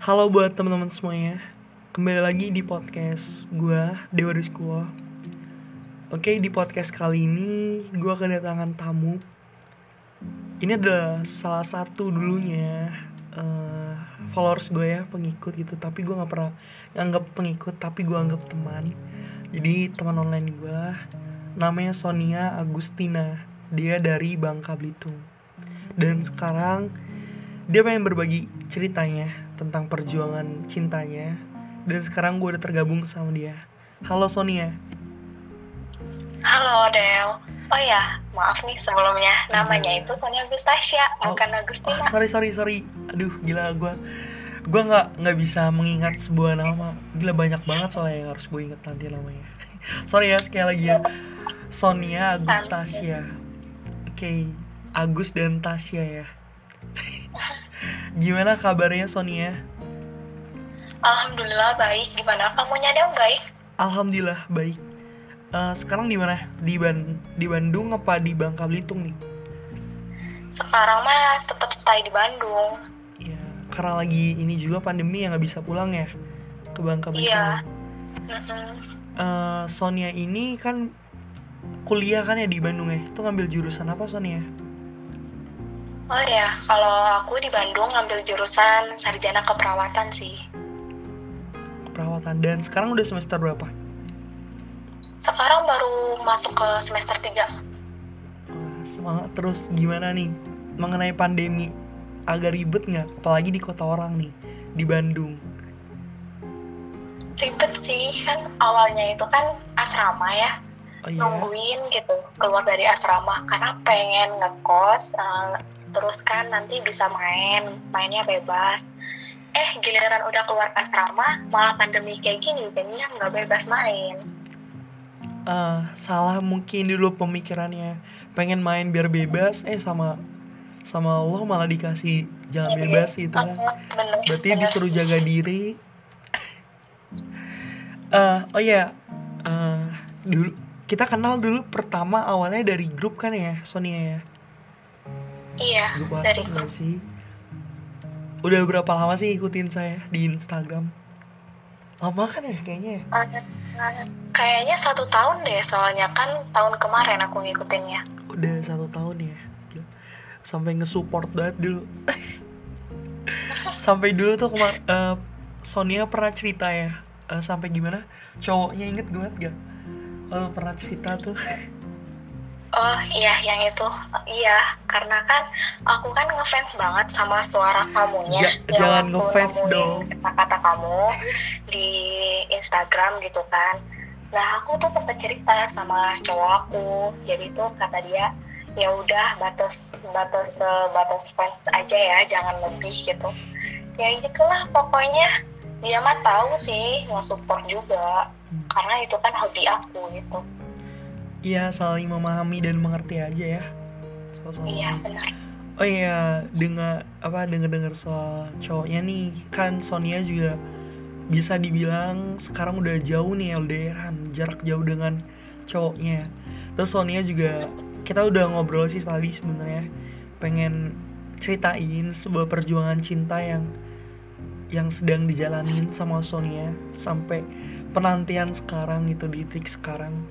Halo buat teman-teman semuanya. Kembali lagi di podcast gue, Dewa Rizkulo Oke, di podcast kali ini gue kedatangan tamu. Ini adalah salah satu dulunya uh, followers gue ya, pengikut gitu. Tapi gue gak pernah nganggap pengikut, tapi gue anggap teman. Jadi teman online gue Namanya Sonia Agustina. Dia dari Bangka Belitung. Dan sekarang dia pengen berbagi ceritanya tentang perjuangan cintanya. Dan sekarang gue udah tergabung sama dia. Halo Sonia. Halo Del. Oh ya maaf nih sebelumnya. Namanya itu Sonia Agustasya oh, bukan Agustina. oh, sorry sorry sorry. Aduh gila gue gue nggak nggak bisa mengingat sebuah nama. Gila banyak banget soalnya yang harus gue inget nanti namanya. Sorry ya sekali lagi ya. Sonia Agustasya. Oke okay. Agus dan Tasya ya Gimana kabarnya Sonia? Alhamdulillah baik. Gimana kamunya Del baik? Alhamdulillah baik. Uh, sekarang di mana? Di Ban di Bandung apa di Bangka Belitung nih? Sekarang mah tetap stay di Bandung. Iya, karena lagi ini juga pandemi yang nggak bisa pulang ya ke Bangka Belitung. Iya. Mm -hmm. uh, Sonia ini kan kuliah kan ya di Bandung ya? Itu ngambil jurusan apa Sonia? Oh ya, kalau aku di Bandung ngambil jurusan sarjana keperawatan sih. Keperawatan. Dan sekarang udah semester berapa? Sekarang baru masuk ke semester 3. Wah, semangat terus. Gimana nih mengenai pandemi? Agak ribet nggak? Apalagi di kota orang nih, di Bandung. Ribet sih, kan awalnya itu kan asrama ya. Oh, iya? Nungguin gitu, keluar dari asrama. Karena pengen ngekos, uh, terus kan nanti bisa main mainnya bebas. Eh giliran udah keluar asrama malah pandemi kayak gini jadinya nggak bebas main. Uh, salah mungkin dulu pemikirannya. Pengen main biar bebas eh sama sama Allah malah dikasih jangan ya, bebas itu kan. bener, berarti bener. disuruh jaga diri. Uh, oh ya uh, dulu kita kenal dulu pertama awalnya dari grup kan ya Sonia ya Iya. Grup WhatsApp dari gak sih? Udah berapa lama sih ikutin saya di Instagram? Lama kan ya kayaknya? Uh, kayaknya satu tahun deh, soalnya kan tahun kemarin aku ngikutinnya. Udah satu tahun ya. Sampai nge-support banget dulu. sampai dulu tuh kemar uh, Sonia pernah cerita ya. Uh, sampai gimana? Cowoknya inget banget gak? Oh, pernah cerita tuh. Oh iya yang itu. Iya karena kan aku kan ngefans banget sama suara kamunya. Ja, jangan ngefans dong. kata-kata kamu di Instagram gitu kan. Nah aku tuh sempet cerita sama cowok aku. Jadi tuh kata dia ya udah batas batas batas fans aja ya jangan lebih gitu. Ya gitulah pokoknya dia mah tahu sih nggak support juga. Hmm. karena itu kan hobi aku gitu Iya saling memahami dan mengerti aja ya. Soal iya benar. Oh iya dengar apa dengar dengar soal cowoknya nih. Kan Sonia juga bisa dibilang sekarang udah jauh nih LDRan jarak jauh dengan cowoknya. Terus Sonia juga kita udah ngobrol sih tadi sebenarnya. Pengen ceritain sebuah perjuangan cinta yang yang sedang dijalanin sama Sonia sampai penantian sekarang gitu di titik sekarang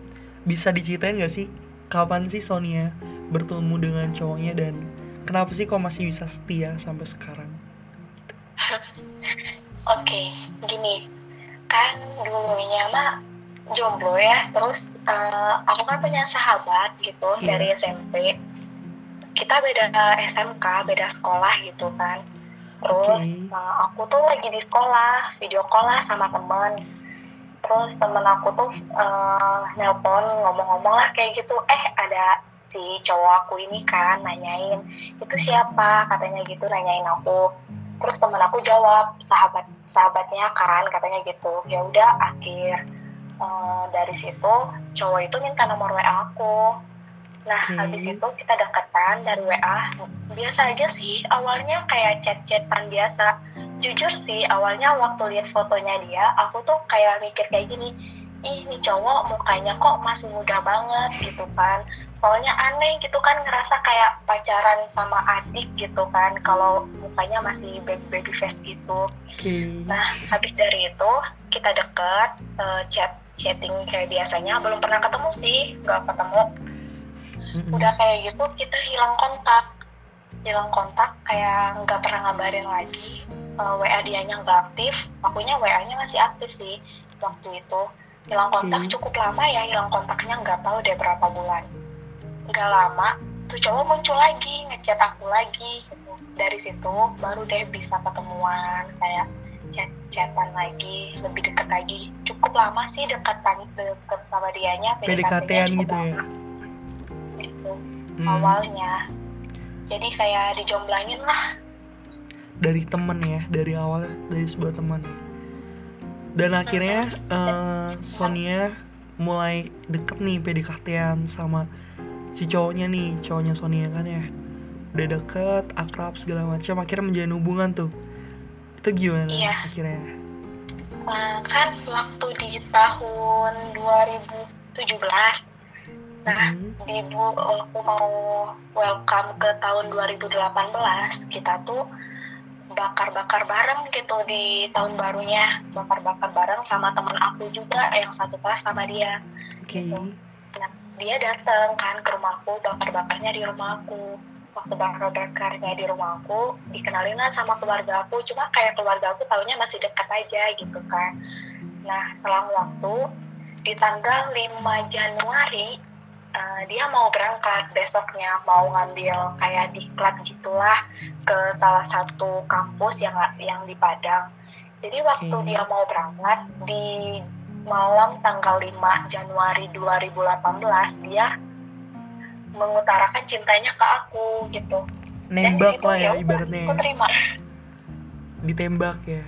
bisa diceritain gak sih kapan sih Sonia bertemu dengan cowoknya dan kenapa sih kok masih bisa setia sampai sekarang? Oke, okay, gini kan dulunya mah jomblo ya, terus uh, aku kan punya sahabat gitu yeah. dari SMP. Kita beda SMK, beda sekolah gitu kan. Terus okay. uh, eh, aku tuh lagi di sekolah, video call lah sama temen terus temen aku tuh uh, nelpon ngomong-ngomong lah kayak gitu. Eh ada si cowok aku ini kan nanyain itu siapa? Katanya gitu nanyain aku. Terus temen aku jawab sahabat sahabatnya kan katanya gitu. Ya udah akhir. Uh, dari situ cowok itu minta nomor wa aku. Nah hmm. habis itu kita deketan dari wa biasa aja sih awalnya kayak chat-chatan biasa jujur sih awalnya waktu lihat fotonya dia aku tuh kayak mikir kayak gini ih ini cowok mukanya kok masih muda banget gitu kan. Soalnya aneh gitu kan ngerasa kayak pacaran sama adik gitu kan kalau mukanya masih baby baby face gitu. Oke. nah habis dari itu kita deket uh, chat chatting kayak biasanya belum pernah ketemu sih nggak ketemu. Udah kayak gitu kita hilang kontak. Hilang kontak kayak nggak pernah ngabarin lagi Uh, WA dianya nggak aktif akunya WA nya masih aktif sih waktu itu. Hilang kontak Oke. cukup lama ya hilang kontaknya nggak tahu deh berapa bulan. Nggak lama tuh cowok muncul lagi ngechat aku lagi gitu. Dari situ baru deh bisa ketemuan kayak chat chatan lagi lebih deket lagi. Cukup lama sih dekatan deket sama dianya PDKT-an cukup gitu ya. lama. gitu Hmm, awalnya. Jadi kayak dijomblangin lah dari temen ya, dari awal dari sebuah teman. Dan akhirnya eh, Sonia mulai deket nih PDKT-an sama si cowoknya nih, cowoknya Sonia kan ya. Udah deket, akrab segala macam, akhirnya menjalin hubungan tuh. Itu gimana Iya. akhirnya? Nah, kan waktu di tahun 2017 nah Mm-mm. di bu aku mau welcome ke tahun 2018 kita tuh bakar-bakar bareng gitu di tahun barunya. Bakar-bakar bareng sama temen aku juga yang satu kelas sama dia. Oke. dia datang kan ke rumahku bakar-bakarnya di rumah aku. Waktu bakar-bakarnya di rumah aku dikenalin lah sama keluarga aku. Cuma kayak keluarga aku taunya masih dekat aja gitu kan. Nah selang waktu di tanggal 5 Januari eh, dia mau berangkat besoknya mau ngambil kayak diklat gitulah ke salah satu kampus yang yang di Padang jadi waktu Oke. dia mau berangkat di malam tanggal 5 Januari 2018 dia mengutarakan cintanya ke aku gitu. Nembak situ lah ya udah, ibaratnya. Aku terima. Ditembak ya.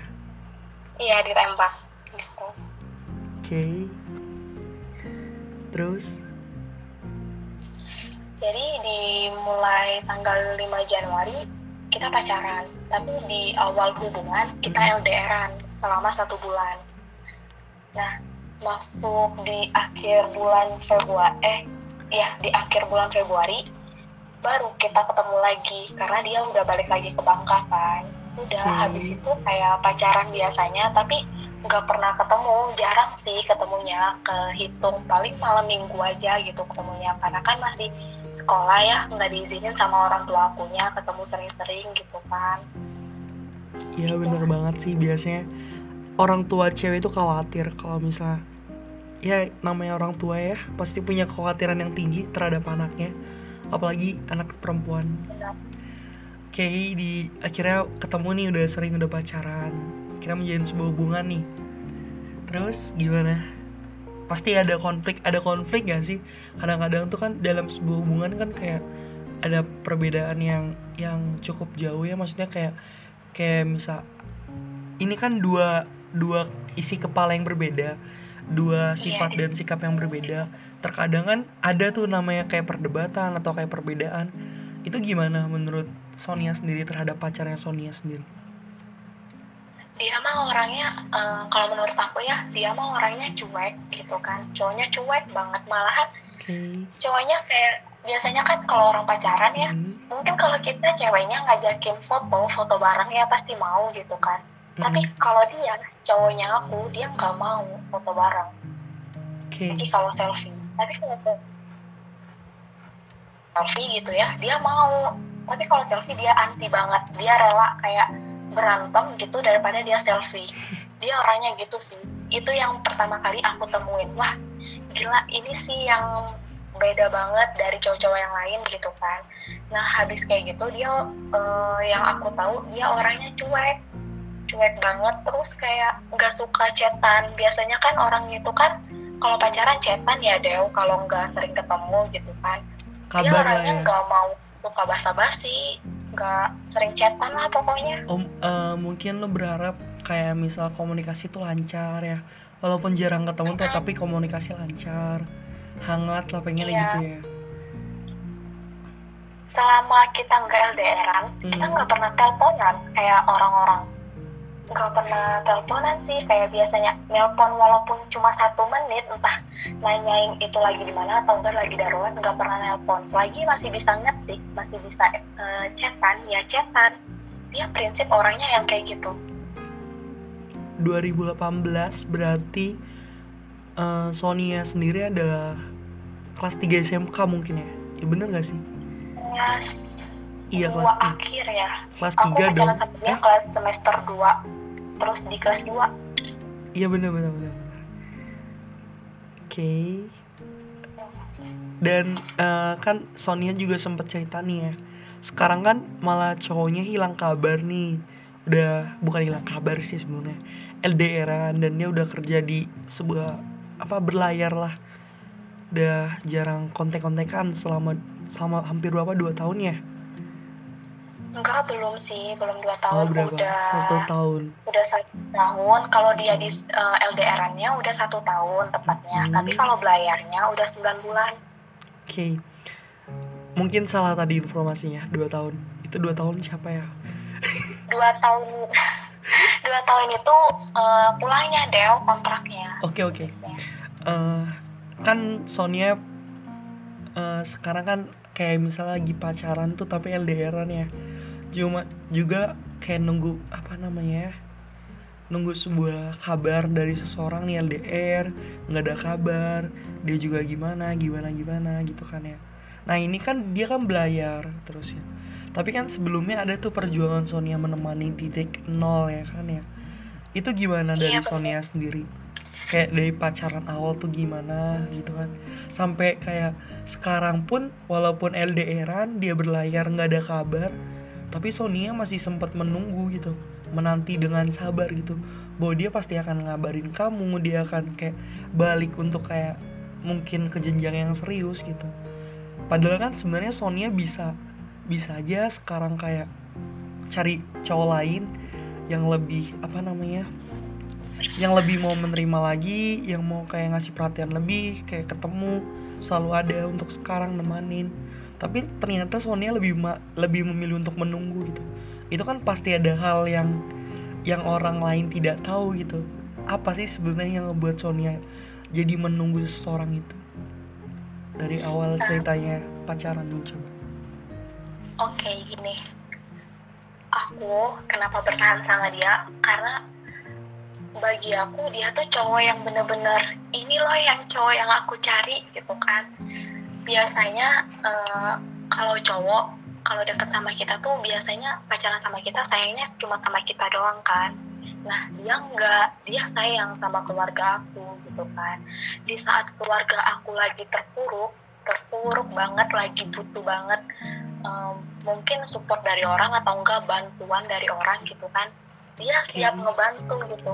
Iya ditembak gitu. Oke. Terus? Jadi dimulai tanggal 5 Januari kita pacaran, tapi di awal hubungan kita LDRan selama satu bulan. Nah, masuk di akhir bulan Februari, eh, ya di akhir bulan Februari baru kita ketemu lagi karena dia udah balik lagi ke Bangka kan. Udah Hmm. habis itu kayak pacaran biasanya, tapi nggak pernah ketemu, jarang sih ketemunya, kehitung paling malam minggu aja gitu ketemunya karena kan masih sekolah ya nggak diizinin sama orang tua akunya ketemu sering-sering gitu kan. Iya bener banget sih biasanya orang tua cewek itu khawatir kalau misalnya ya namanya orang tua ya pasti punya kekhawatiran yang tinggi terhadap anaknya apalagi anak perempuan. Oke di akhirnya ketemu nih udah sering udah pacaran akhirnya menjalin sebuah hubungan nih. Terus gimana pasti ada konflik ada konflik gak sih? Kadang-kadang tuh kan dalam sebuah hubungan kan kayak ada perbedaan yang yang cukup jauh ya maksudnya kayak kayak misal ini kan dua dua isi kepala yang berbeda dua sifat Iya. dan sikap yang berbeda. Terkadang kan ada tuh namanya kayak perdebatan atau kayak perbedaan. Itu gimana menurut Sonia sendiri terhadap pacarnya Sonia sendiri dia mah orangnya eh, kalau menurut aku ya dia mah orangnya cuek gitu kan. Cowoknya cuek banget malahan oke. cowoknya kayak biasanya kan kalau orang pacaran ya Hmm, mungkin kalau kita ceweknya ngajakin foto foto bareng ya pasti mau gitu kan. Hmm, tapi kalau dia cowoknya aku dia nggak mau foto bareng. Oke. Jadi kalau selfie tapi kalau se- selfie gitu ya dia mau. Tapi kalau selfie dia anti banget dia rela kayak berantem gitu daripada dia selfie. Dia orangnya gitu sih. Itu yang pertama kali aku temuin. Wah gila ini sih yang beda banget dari cowok-cowok yang lain gitu kan. Nah habis kayak gitu dia eh, yang aku tahu dia orangnya cuek. Cuek banget. Terus kayak nggak suka chatan. Biasanya kan orang itu kan kalau pacaran chatan ya Dew kalau nggak sering ketemu gitu kan. Dia kabar lah orangnya ya. nggak mau suka basa-basi nggak sering chatan lah pokoknya. Om, eh, mungkin lo berharap kayak misal komunikasi tuh lancar ya. Walaupun jarang ketemu tuh tapi komunikasi lancar. Hangat lah pengennya Iya. gitu ya. Selama kita nggak LDRan kita Hmm. nggak pernah teleponan kayak orang-orang nggak pernah teleponan sih kayak biasanya nelpon walaupun cuma satu menit entah nanyain itu lagi di mana atau enggak lagi darurat nggak pernah nelpon. Selagi masih bisa ngetik masih bisa uh, chatan ya chatan. Dia prinsip orangnya yang kayak gitu. 2018 berarti uh, Sonia sendiri adalah kelas 3 SMK mungkin ya? Ya bener gak sih? Kelas iya kelas akhir ya. Kelas aku 3 dong Eh, kelas semester 2 terus di kelas 2 iya bener bener bener oke. Dan eh, kan Sonia juga sempet cerita nih ya. Sekarang kan malah cowoknya hilang kabar nih. Udah bukan hilang kabar sih sebenarnya. LDRan dan dia udah kerja di sebuah apa berlayar lah. Udah jarang kontek-kontekan selama selama hampir berapa? Dua tahun ya enggak belum sih. Belum dua oh tahun. berapa? Udah satu tahun. udah satu tahun. Kalau dia di eh, LDRan-nya udah satu tahun tepatnya. Hmm. tapi kalau belayarnya udah 9 bulan. Oke. Mungkin salah tadi informasinya. Dua tahun. Itu dua tahun siapa ya? Dua tahun. Dua tahun itu eh, pulangnya Del kontraknya. Oke oke. Eh kan Sonia eh, sekarang kan kayak misalnya lagi pacaran tuh tapi LDRan ya cuma juga kayak nunggu apa namanya ya nunggu sebuah kabar dari seseorang nih LDR nggak ada kabar dia juga gimana gimana gimana gitu kan ya. Nah ini kan dia kan belayar terus ya. Tapi kan sebelumnya ada tuh perjuangan Sonia menemani titik nol ya kan ya. Itu gimana dari Iya. Sonia sendiri? Kayak dari pacaran awal tuh gimana gitu kan. Sampai kayak sekarang pun walaupun LDRan dia berlayar nggak ada kabar tapi Sonia masih sempat menunggu gitu menanti dengan sabar gitu. Bahwa dia pasti akan ngabarin kamu dia akan kayak balik untuk kayak mungkin ke jenjang yang serius gitu. Padahal kan sebenarnya Sonia bisa bisa aja sekarang kayak cari cowok lain yang lebih apa namanya yang lebih mau menerima lagi yang mau kayak ngasih perhatian lebih kayak ketemu selalu ada untuk sekarang nemanin tapi ternyata Sonia lebih ma- lebih memilih untuk menunggu gitu itu kan pasti ada hal yang yang orang lain tidak tahu gitu apa sih sebenarnya yang ngebuat Sonia jadi menunggu seseorang itu dari awal ceritanya pacaran nih coba Oke, gini. Aku kenapa bertahan sama dia? Karena bagi aku dia tuh cowok yang bener-bener ini loh yang cowok yang aku cari gitu kan. Biasanya eh, kalau cowok kalau deket sama kita tuh biasanya pacaran sama kita sayangnya cuma sama kita doang kan. Nah dia enggak, dia sayang sama keluarga aku gitu kan. Di saat keluarga aku lagi terpuruk, terpuruk banget, lagi butuh banget em, mungkin support dari orang atau enggak bantuan dari orang gitu kan dia siap ngebantu gitu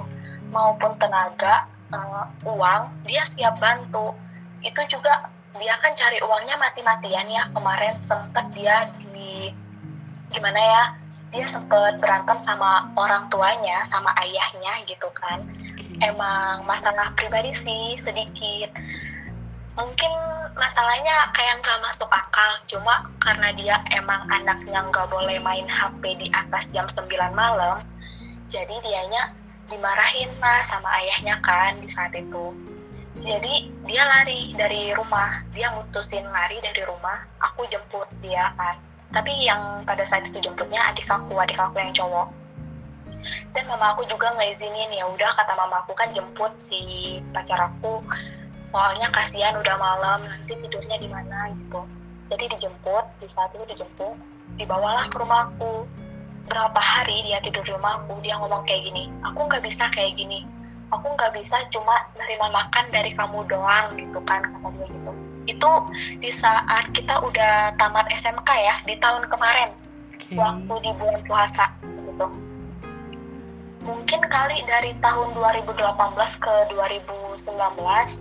maupun tenaga eh, uang dia siap bantu itu juga dia kan cari uangnya mati-matian ya. Kemarin sempet dia di gimana ya dia sempet berantem sama orang tuanya sama ayahnya gitu kan. Emang masalah pribadi sih sedikit. Mungkin masalahnya kayak nggak masuk akal. Cuma karena dia emang anaknya nggak boleh main HP di atas jam 9 malam jadi dianya dimarahin lah sama ayahnya kan di saat itu jadi dia lari dari rumah. Dia mutusin lari dari rumah. Aku jemput dia kan. Tapi yang pada saat itu jemputnya adik aku adik aku yang cowok. Dan mama aku juga ngizinin ya udah kata mama aku kan jemput si pacar aku. Soalnya kasihan udah malam nanti tidurnya di mana gitu. Jadi dijemput di saat itu dijemput dibawalah ke rumahku berapa hari dia tidur di rumahku dia ngomong kayak gini. Aku nggak bisa kayak gini aku nggak bisa cuma nerima makan dari kamu doang gitu kan kata dia gitu itu di saat kita udah tamat SMK ya di tahun kemarin Oke. waktu di bulan puasa gitu. Mungkin kali dari tahun 2018 ke 2019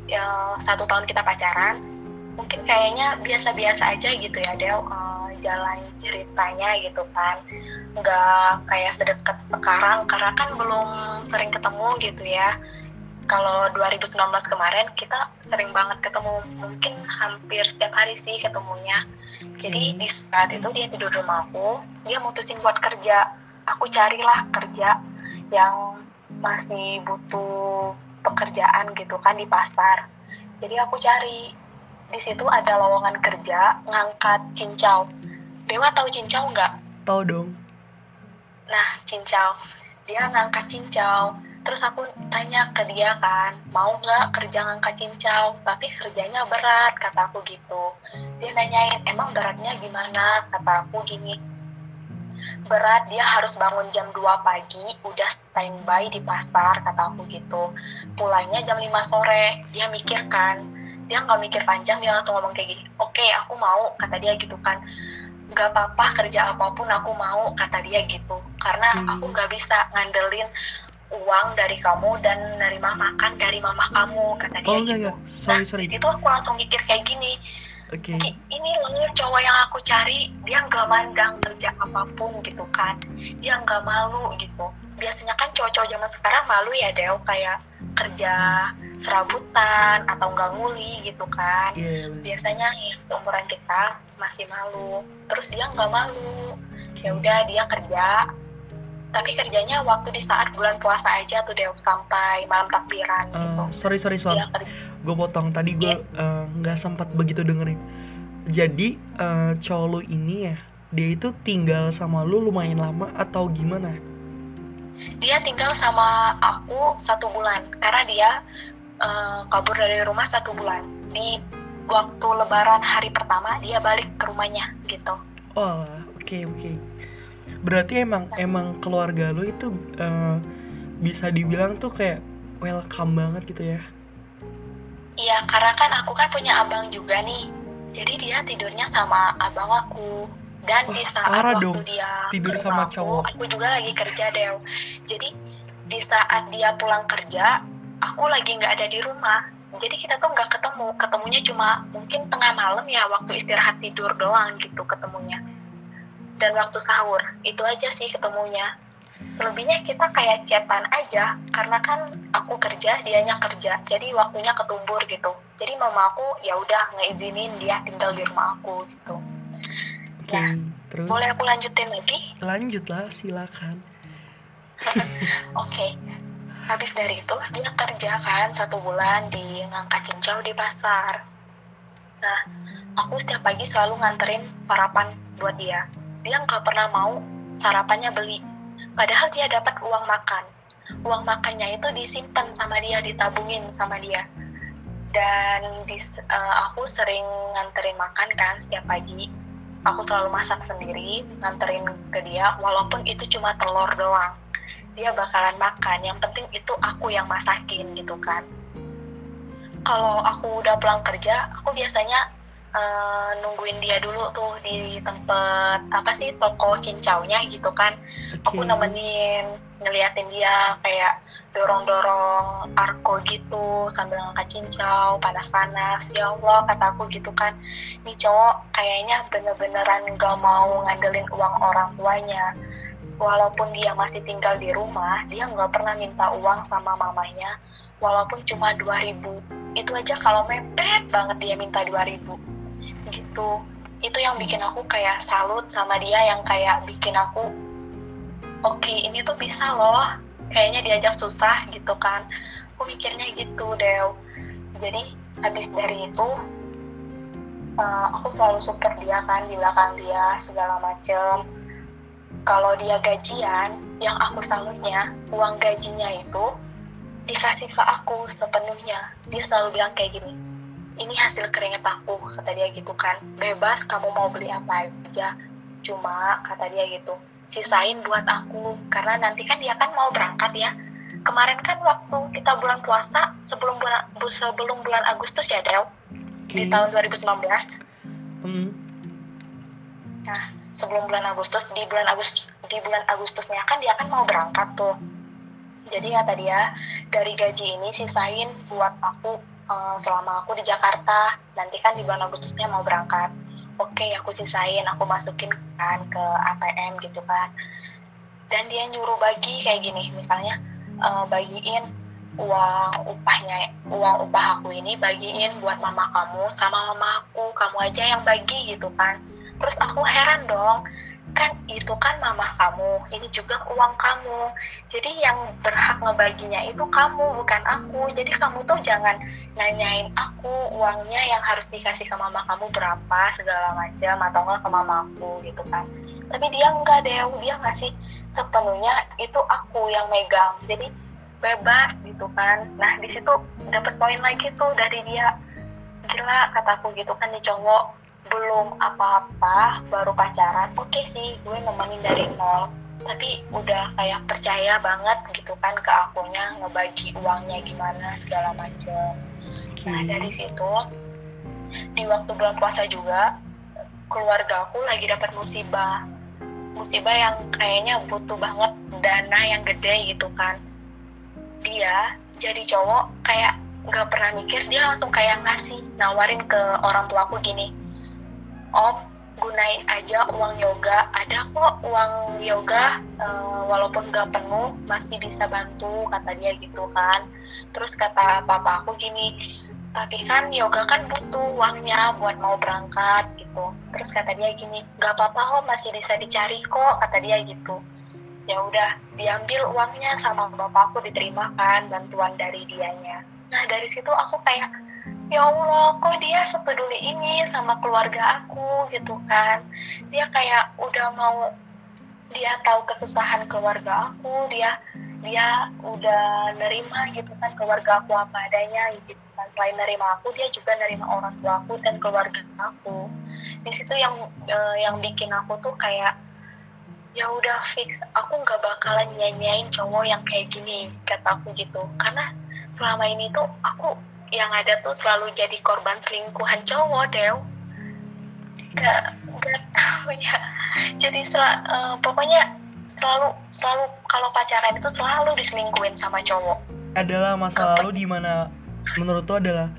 ya, satu tahun kita pacaran, mungkin kayaknya biasa-biasa aja gitu ya Del eh, jalan ceritanya gitu kan, nggak kayak sedekat sekarang karena kan belum sering ketemu gitu ya. Kalau 2019 kemarin kita sering banget ketemu, mungkin hampir setiap hari sih ketemunya. Jadi di saat itu dia tidur di rumah aku, dia mutusin buat kerja. Aku carilah kerja yang masih butuh pekerjaan gitu kan di pasar jadi aku cari di situ ada lowongan kerja ngangkat cincau. Dewa tahu cincau nggak? Tahu dong. Nah cincau. Dia ngangkat cincau. Terus aku tanya ke dia kan mau nggak kerja ngangkat cincau? Tapi kerjanya berat kata aku gitu. Dia nanyain emang beratnya gimana? Kata aku gini. Berat dia harus bangun jam 2 pagi udah standby di pasar kata aku gitu. Pulangnya jam 5 sore. Dia mikir kan dia nggak mikir panjang dia langsung ngomong kayak gini oke okay, aku mau kata dia gitu kan nggak apa-apa kerja apa pun aku mau kata dia gitu karena hmm. aku nggak bisa ngandelin uang dari kamu dan nerima makan dari mama kamu kata dia oh, gitu. Enggak. Sorry, nah, sorry. di situ aku langsung mikir kayak gini. Okay. Ini loh cowok yang aku cari, dia nggak mandang kerja apa pun gitu kan. Dia nggak malu gitu. Biasanya kan cowok-cowok zaman sekarang malu ya Del kayak kerja serabutan atau nggak nguli gitu kan. Yeah. Biasanya ya seumuran kita masih malu. Terus dia nggak malu. Ya udah dia kerja tapi kerjanya waktu di saat bulan puasa aja tuh deh sampai malam takbiran uh, gitu. Sorry sorry sorry, gue potong tadi gue yeah. uh, nggak sempat begitu dengerin. Jadi uh, cowok lu ini ya dia itu tinggal sama lu lumayan lama atau gimana? Dia tinggal sama aku satu bulan karena dia uh, kabur dari rumah satu bulan. Di waktu Lebaran hari pertama dia balik ke rumahnya gitu. Oh oke okay, oke. Okay berarti emang emang keluarga lu itu uh, bisa dibilang tuh kayak welcome banget gitu ya iya karena kan aku kan punya abang juga nih jadi dia tidurnya sama abang aku dan Wah, di saat waktu dong. dia tidur sama aku, cowok. aku juga lagi kerja deh jadi di saat dia pulang kerja aku lagi nggak ada di rumah. Jadi kita tuh nggak ketemu. Ketemunya cuma mungkin tengah malam ya waktu istirahat tidur doang gitu ketemunya. Dan waktu sahur itu aja sih ketemunya. Selebihnya kita kayak chatan aja karena kan aku kerja dianya kerja. Jadi waktunya ketumbur gitu. Jadi mama aku ya udah ngeizinin dia tinggal di rumah aku gitu Oke, okay, ya, terus? boleh aku lanjutin lagi? Lanjutlah silakan. Oke. Okay. habis dari itu dia kerja kan satu bulan di ngangkat cincau di pasar. Nah aku setiap pagi selalu nganterin sarapan buat dia. Dia nggak pernah mau sarapannya beli. Padahal dia dapat uang makan. Uang makannya itu disimpan sama dia ditabungin sama dia. Dan di, uh, aku sering nganterin makan kan setiap pagi aku selalu masak sendiri nganterin ke dia walaupun itu cuma telur doang. Dia bakalan makan yang penting itu aku yang masakin gitu kan. Kalau aku udah pulang kerja aku biasanya uh, nungguin dia dulu tuh di tempat apa sih toko cincaunya gitu kan. Okay. aku nemenin ngeliatin dia kayak dorong-dorong arko gitu sambil ngangkat cincau panas-panas. Ya Allah kataku gitu kan ini cowok kayaknya bener-beneran gak mau ngandelin uang orang tuanya. Walaupun dia masih tinggal di rumah dia nggak pernah minta uang sama mamanya. Walaupun cuma 2000 itu aja kalau mepet banget dia minta 2000 gitu. Itu yang bikin aku kayak salut sama dia yang kayak bikin aku oke okay, ini tuh bisa loh. Kayaknya diajak susah gitu kan. Aku mikirnya gitu deh jadi habis dari itu uh, aku selalu support dia kan di belakang dia segala macem. Kalau dia gajian yang aku salutnya uang gajinya itu dikasih ke aku sepenuhnya. Dia selalu bilang kayak gini ini hasil keringet aku kata dia gitu kan. Bebas kamu mau beli apa aja. Cuma kata dia gitu sisain buat aku. Karena nanti kan dia kan mau berangkat ya. Kemarin kan waktu kita bulan puasa sebelum bulan sebelum bulan Agustus ya Del? Okay. di tahun 2019 hmm. nah sebelum bulan Agustus di bulan Agustus di bulan Agustusnya kan dia kan mau berangkat tuh. Jadi kata dia dari gaji ini sisain buat aku uh, selama aku di Jakarta. Nanti kan di bulan Agustusnya mau berangkat oke okay, aku sisain aku masukin kan ke ATM gitu kan. Dan dia nyuruh bagi kayak gini misalnya uh, bagiin uang upahnya uang upah aku ini bagiin buat mama kamu sama mama aku kamu aja yang bagi gitu kan. Terus aku heran dong kan itu kan mama kamu ini juga uang kamu. Jadi yang berhak ngebaginya itu kamu bukan aku. Jadi kamu tuh jangan nanyain aku uangnya yang harus dikasih ke mama kamu berapa segala macam atau enggak ke mama aku gitu kan. Tapi dia enggak deh dia ngasih sepenuhnya itu aku yang megang. Jadi bebas gitu kan. Nah di situ dapat poin lagi tuh dari dia. Gila kataku gitu kan nih cowok belum apa-apa baru pacaran oke okay sih gue nemenin dari nol. Tapi udah kayak percaya banget gitu kan ke akunya ngebagi uangnya gimana segala macem. Nah dari situ di waktu bulan puasa juga keluarga aku lagi dapat musibah. Musibah yang kayaknya butuh banget dana yang gede gitu kan. Dia jadi cowok kayak nggak pernah mikir dia langsung kayak ngasih nawarin ke orang tua aku gini om gunain aja uang yoga. Ada kok uang yoga uh, walaupun gak penuh masih bisa bantu kata dia gitu kan. Terus kata papa aku gini tapi kan yoga kan butuh uangnya buat mau berangkat gitu. Terus kata dia gini gak apa-apa kok masih bisa dicari kok kata dia gitu. Ya udah diambil uangnya sama bapakku diterima kan bantuan dari dianya. Nah dari situ aku kayak ya Allah kok dia sepeduli ini sama keluarga aku gitu kan? Dia kayak udah mau dia tahu kesusahan keluarga aku dia dia udah nerima gitu kan keluarga aku apa adanya gitu kan. Selain nerima aku dia juga nerima orang tua aku dan keluarga aku. Di situ yang uh, yang bikin aku tuh kayak ya udah fix aku nggak bakalan nyanyain cowok yang kayak gini kata aku gitu. Karena selama ini tuh aku yang ada tuh selalu jadi korban selingkuhan cowok Dew gak gak tahu ya. Jadi sel, uh, pokoknya selalu selalu kalau pacaran itu selalu diselingkuhin sama cowok. Adalah masa lalu di mana menurut tuh adalah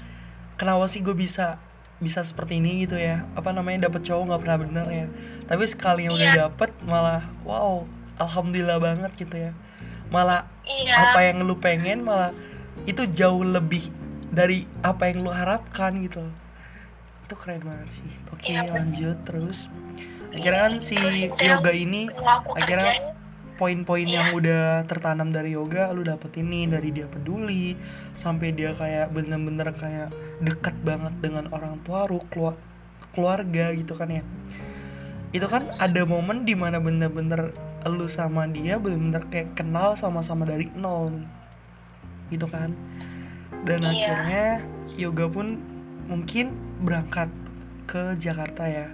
kenapa sih gue bisa bisa seperti ini? gitu ya. Apa namanya dapet cowok nggak pernah bener ya. Tapi sekali yang udah iya. dapet malah wow alhamdulillah banget gitu ya. Malah iya. apa yang lu pengen malah itu jauh lebih dari apa yang lu harapkan gitu. Itu keren banget sih. Oke ya, lanjut terus? Akhirnya kan si yoga ini akhirnya poin-poin ya. yang udah tertanam dari yoga lu dapet ini dari dia peduli sampai dia kayak bener-bener kayak deket banget dengan orang tua lu keluarga gitu kan ya. Itu kan ada momen di mana bener-bener lu sama dia bener-bener kayak kenal sama-sama dari nol nih. Gitu kan dan iya. akhirnya yoga pun mungkin berangkat ke Jakarta ya.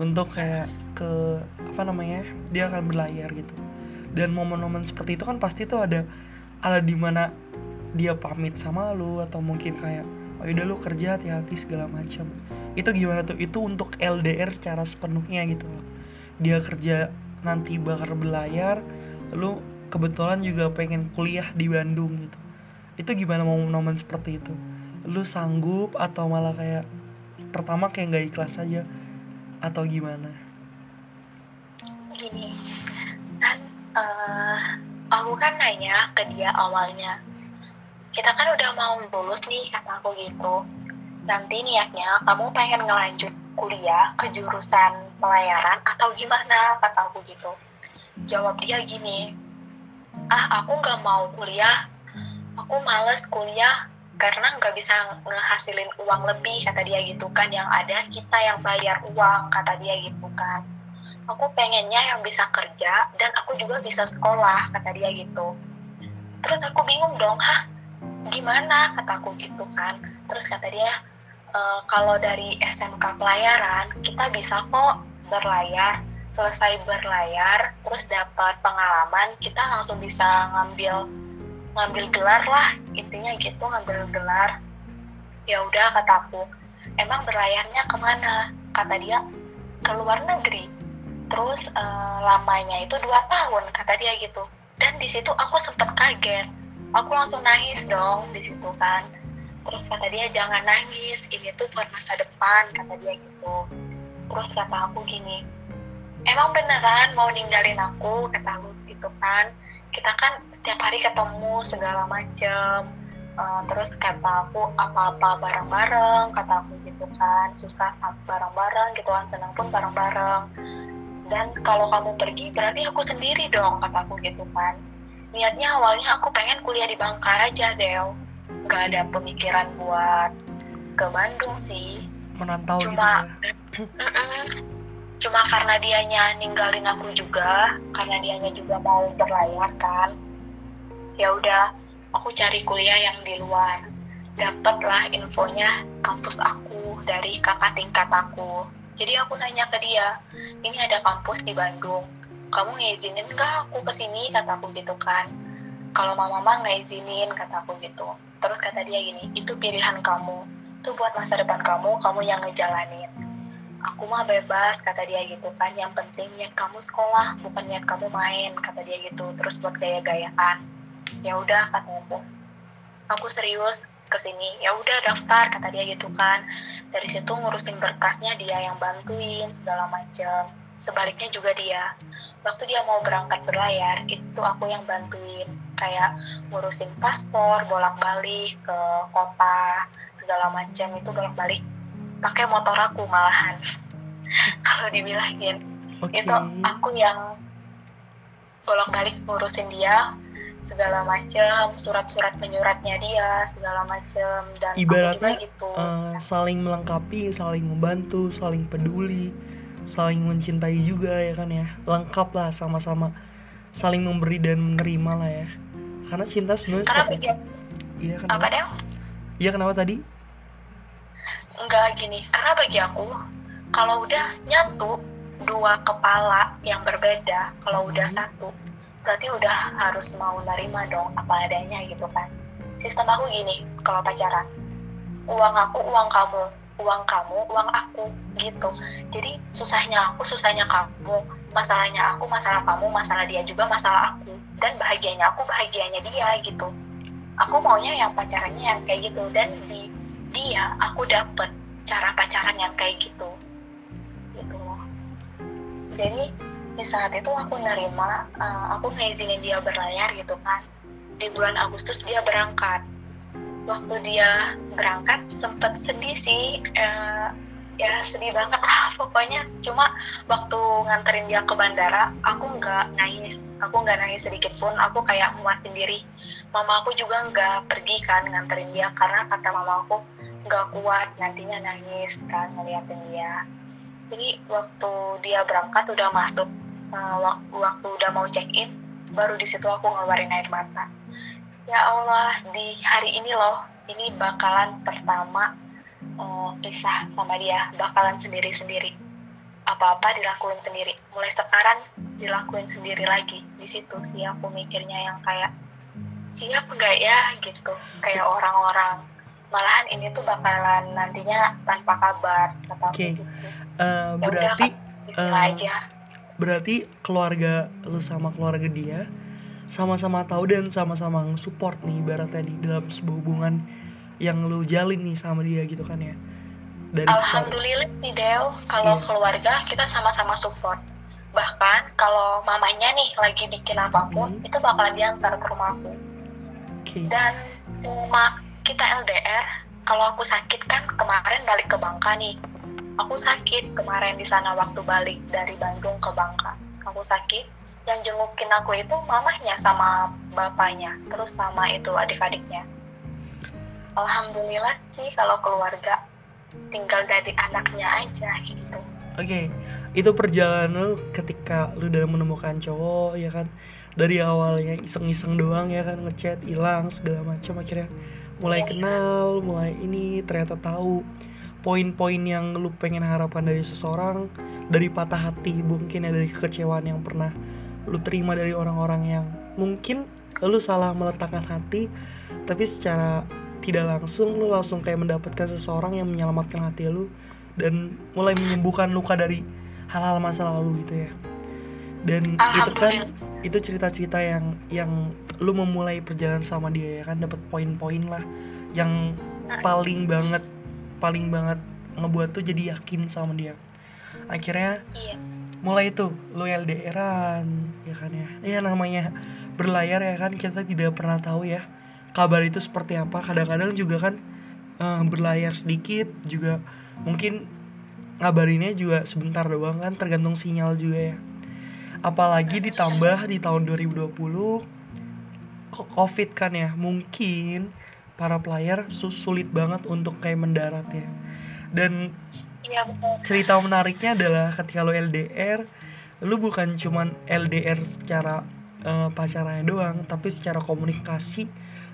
Untuk kayak ke apa namanya dia akan berlayar gitu. Dan momen-momen seperti itu kan pasti tuh ada ada di mana dia pamit sama lu atau mungkin kayak oh udah lu kerja hati-hati segala macam itu gimana tuh? Itu untuk LDR secara sepenuhnya gitu loh. Dia kerja nanti bakal berlayar lu kebetulan juga pengen kuliah di Bandung gitu itu gimana mau momen seperti itu? Lu sanggup atau malah kayak pertama kayak nggak ikhlas aja? Atau gimana? Gini. Kan uh, aku kan nanya ke dia awalnya. Kita kan udah mau lulus nih kata aku gitu. Nanti niatnya kamu pengen ngelanjut kuliah ke jurusan pelayaran atau gimana? Kata aku gitu. Jawab dia gini ah aku nggak mau kuliah aku males kuliah karena nggak bisa ngehasilin uang lebih kata dia gitu kan. Yang ada kita yang bayar uang kata dia gitu kan. Aku pengennya yang bisa kerja dan aku juga bisa sekolah kata dia gitu. Terus aku bingung dong hah gimana? kataku gitu kan. Terus kata dia e, kalau dari SMK pelayaran kita bisa kok berlayar. Selesai berlayar terus dapat pengalaman kita langsung bisa ngambil ngambil gelar lah intinya gitu ngambil gelar. Ya udah kataku emang berlayarnya ke mana? Kata dia ke luar negeri. Terus uh, lamanya itu dua tahun kata dia gitu. Dan di situ aku sempet kaget. Aku langsung nangis dong di situ kan. Terus kata dia jangan nangis ini tuh buat masa depan kata dia gitu. Terus kata aku gini emang beneran mau ninggalin aku? Kata aku gitu kan kita kan setiap hari ketemu segala macem. Uh, terus kata aku apa-apa bareng-bareng kata aku gitu kan. Susah bareng-bareng gitu kan. Senang pun bareng-bareng. Dan kalau kamu pergi berarti aku sendiri dong kataku gitu kan. Niatnya awalnya aku pengen kuliah di Bangka aja Del. Nggak ada pemikiran buat ke Bandung sih. Menantau cuma gitu ya. cuma karena dianya ninggalin aku juga karena dianya juga mau berlayar kan ya udah aku cari kuliah yang di luar. Dapatlah infonya kampus aku dari kakak tingkat aku. Jadi aku nanya ke dia ini ada kampus di Bandung kamu ngizinin nggak aku ke sini kataku gitu kan. Kalau mama mah nggak izinin kataku gitu. Terus kata dia gini itu pilihan kamu. Itu buat masa depan kamu kamu yang ngejalanin aku mah bebas kata dia gitu kan. Yang penting niat kamu sekolah bukan niat kamu main kata dia gitu. Terus buat gaya-gayaan. Ya udah kata aku. Aku serius ke sini ya udah daftar kata dia gitu kan. Dari situ ngurusin berkasnya dia yang bantuin segala macam sebaliknya juga dia. Waktu dia mau berangkat berlayar itu aku yang bantuin. Kayak ngurusin paspor bolak-balik ke kota segala macam itu bolak-balik pakai motor aku malahan. Kalau dibilangin oke. itu aku yang bolak-balik ngurusin dia segala macam surat-surat menyuratnya dia segala macam dan Ibaratnya, gitu. Eh, saling melengkapi saling membantu saling peduli saling mencintai juga ya kan ya. Lengkap lah sama-sama saling memberi dan menerima lah ya. Karena cinta sebenarnya karena seperti iya apa kenapa deh iya kenapa tadi enggak gini. Karena bagi aku kalau udah nyatu dua kepala yang berbeda kalau udah Hmm. satu berarti udah harus mau nerima dong apa adanya gitu kan. Sistem aku gini kalau pacaran. Uang aku uang kamu. Uang kamu uang aku gitu. Jadi susahnya aku susahnya kamu. Masalahnya aku masalah kamu masalah dia juga masalah aku. Dan bahagianya aku bahagianya dia gitu. Aku maunya yang pacarannya yang kayak gitu. Dan di dia aku dapet cara pacaran yang kayak gitu. Gitu. Jadi di saat itu aku nerima eh, aku ngizinin dia berlayar gitu kan. Di bulan Agustus dia berangkat. Waktu dia berangkat sempet sedih sih. Eh, ya sedih banget lah pokoknya. Cuma waktu nganterin dia ke bandara aku nggak nangis. Aku nggak nangis sedikit pun. Aku kayak muatin diri. Mama aku juga nggak pergi kan nganterin dia. Karena kata mama aku nggak kuat nantinya nangis kan ngeliatin dia. Jadi waktu dia berangkat udah masuk wak- waktu udah mau check in baru di situ aku ngeluarin air mata. Ya Allah di hari ini loh ini bakalan pertama eh, pisah sama dia bakalan sendiri-sendiri. Apa-apa dilakuin sendiri. Mulai sekarang dilakuin sendiri lagi. Di situ sih aku mikirnya yang kayak siap nggak ya gitu. Kayak orang-orang malahan ini tuh bakalan nantinya tanpa kabar kata Oke. gitu Eh, Ya udah, berarti Bismillah Eh, aja berarti keluarga lu sama keluarga dia sama-sama tahu dan sama-sama support nih ibaratnya di dalam sebuah hubungan yang lu jalin nih sama dia gitu kan ya dari keluarga. Alhamdulillah sih Del, kalau Iya. keluarga kita sama-sama support. Bahkan kalau mamanya nih lagi bikin apa pun, Hmm. itu bakalan diantar ke rumahku. oke Dan selama kita LDR, kalau aku sakit kan kemarin balik ke Bangka nih. Aku sakit kemarin di sana waktu balik dari Bandung ke Bangka. Aku sakit, yang jengukin aku itu mamahnya sama bapaknya, terus sama itu adik-adiknya. Alhamdulillah sih kalau keluarga tinggal dari anaknya aja gitu. Oke, itu perjalanan lu ketika lu udah menemukan cowok ya kan dari awalnya iseng-iseng doang ya kan ngechat hilang segala macam akhirnya mulai kenal, mulai ini ternyata tahu poin-poin yang lu pengen harapkan dari seseorang dari patah hati mungkin ya dari kekecewaan yang pernah lu terima dari orang-orang yang mungkin lu salah meletakkan hati tapi secara tidak langsung lu langsung kayak mendapatkan seseorang yang menyelamatkan hati lu dan mulai menyembuhkan luka dari hal-hal masa lalu gitu ya dan itu kan itu cerita-cerita yang yang lu memulai perjalanan sama dia ya kan dapat poin-poin lah yang paling banget paling banget ngebuat tuh jadi yakin sama dia. Akhirnya Iya. mulai itu lu LDRan ya kan ya. Ya namanya berlayar ya kan kita tidak pernah tahu ya kabar itu seperti apa. Kadang-kadang juga kan eh, berlayar sedikit juga mungkin ngabarinnya juga sebentar doang kan tergantung sinyal juga ya apalagi ditambah di tahun 2020 kok covid kan ya mungkin para player sus- sulit banget untuk kayak mendarat ya dan iya betul. cerita menariknya adalah ketika lo LDR lu bukan cuman LDR secara eh, pacarannya doang tapi secara komunikasi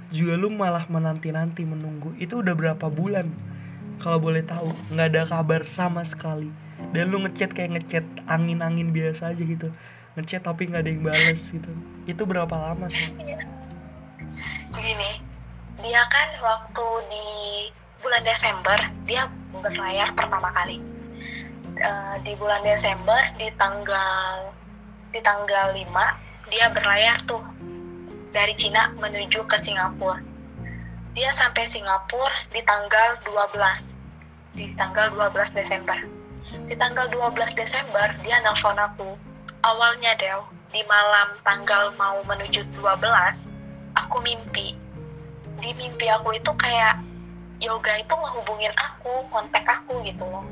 juga lu malah menanti-nanti menunggu. Itu udah berapa bulan? Kalau boleh tahu nggak ada kabar sama sekali. Dan lu ngechat kayak ngechat angin-angin biasa aja gitu ngechat tapi nggak ada yang bales gitu. Itu berapa lama sih? Begini dia kan waktu di bulan Desember dia berlayar pertama kali. Eh, di bulan Desember di tanggal di tanggal 5 dia berlayar tuh dari Cina menuju ke Singapura. Dia sampai Singapura di tanggal 12 di tanggal 12 Desember. Di tanggal 12 Desember dia nelfon aku awalnya Del di malam tanggal mau menuju 12 aku mimpi. Di mimpi aku itu kayak yoga itu ngehubungin aku kontak aku gitu loh.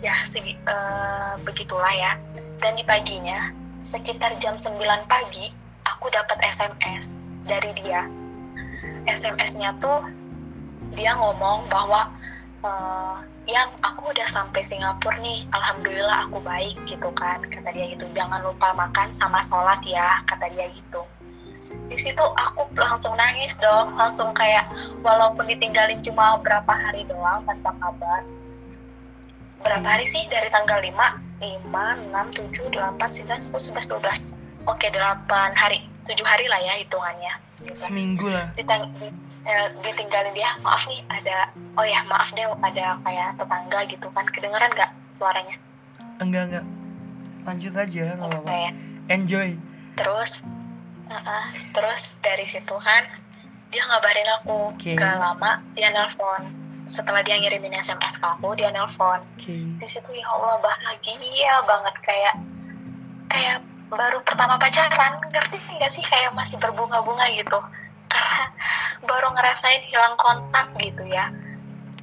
Ya segi, eh, begitulah ya. Dan di paginya sekitar jam 9 pagi aku dapat SMS dari dia. SMS-nya tuh dia ngomong bahwa eh, yang aku udah sampai Singapura nih alhamdulillah aku baik gitu kan. Kata dia gitu jangan lupa makan sama sholat ya kata dia gitu. Di situ aku langsung nangis dong langsung kayak walaupun ditinggalin cuma berapa hari doang tanpa kabar. Berapa hari sih? Dari tanggal 5 5, 6, 7, 8, 9, 10, 11, 12 oke 8 hari. 7 hari lah ya hitungannya. Gitu. seminggu lah. Ditang- di- eh, ditinggalin dia maaf nih ada oh ya maaf deh ada kayak tetangga gitu kan kedengeran nggak suaranya? Enggak enggak. Lanjut aja nggak apa-apa. Enjoy. Terus uh-uh, terus dari situ kan dia ngabarin aku Oke. gak lama dia nelpon. Setelah dia ngirimin SMS ke aku dia nelpon. Oke. Di situ ya Allah bahagia banget kayak kayak baru pertama pacaran ngerti nggak sih? Kayak masih berbunga-bunga gitu baru ngerasain hilang kontak gitu ya.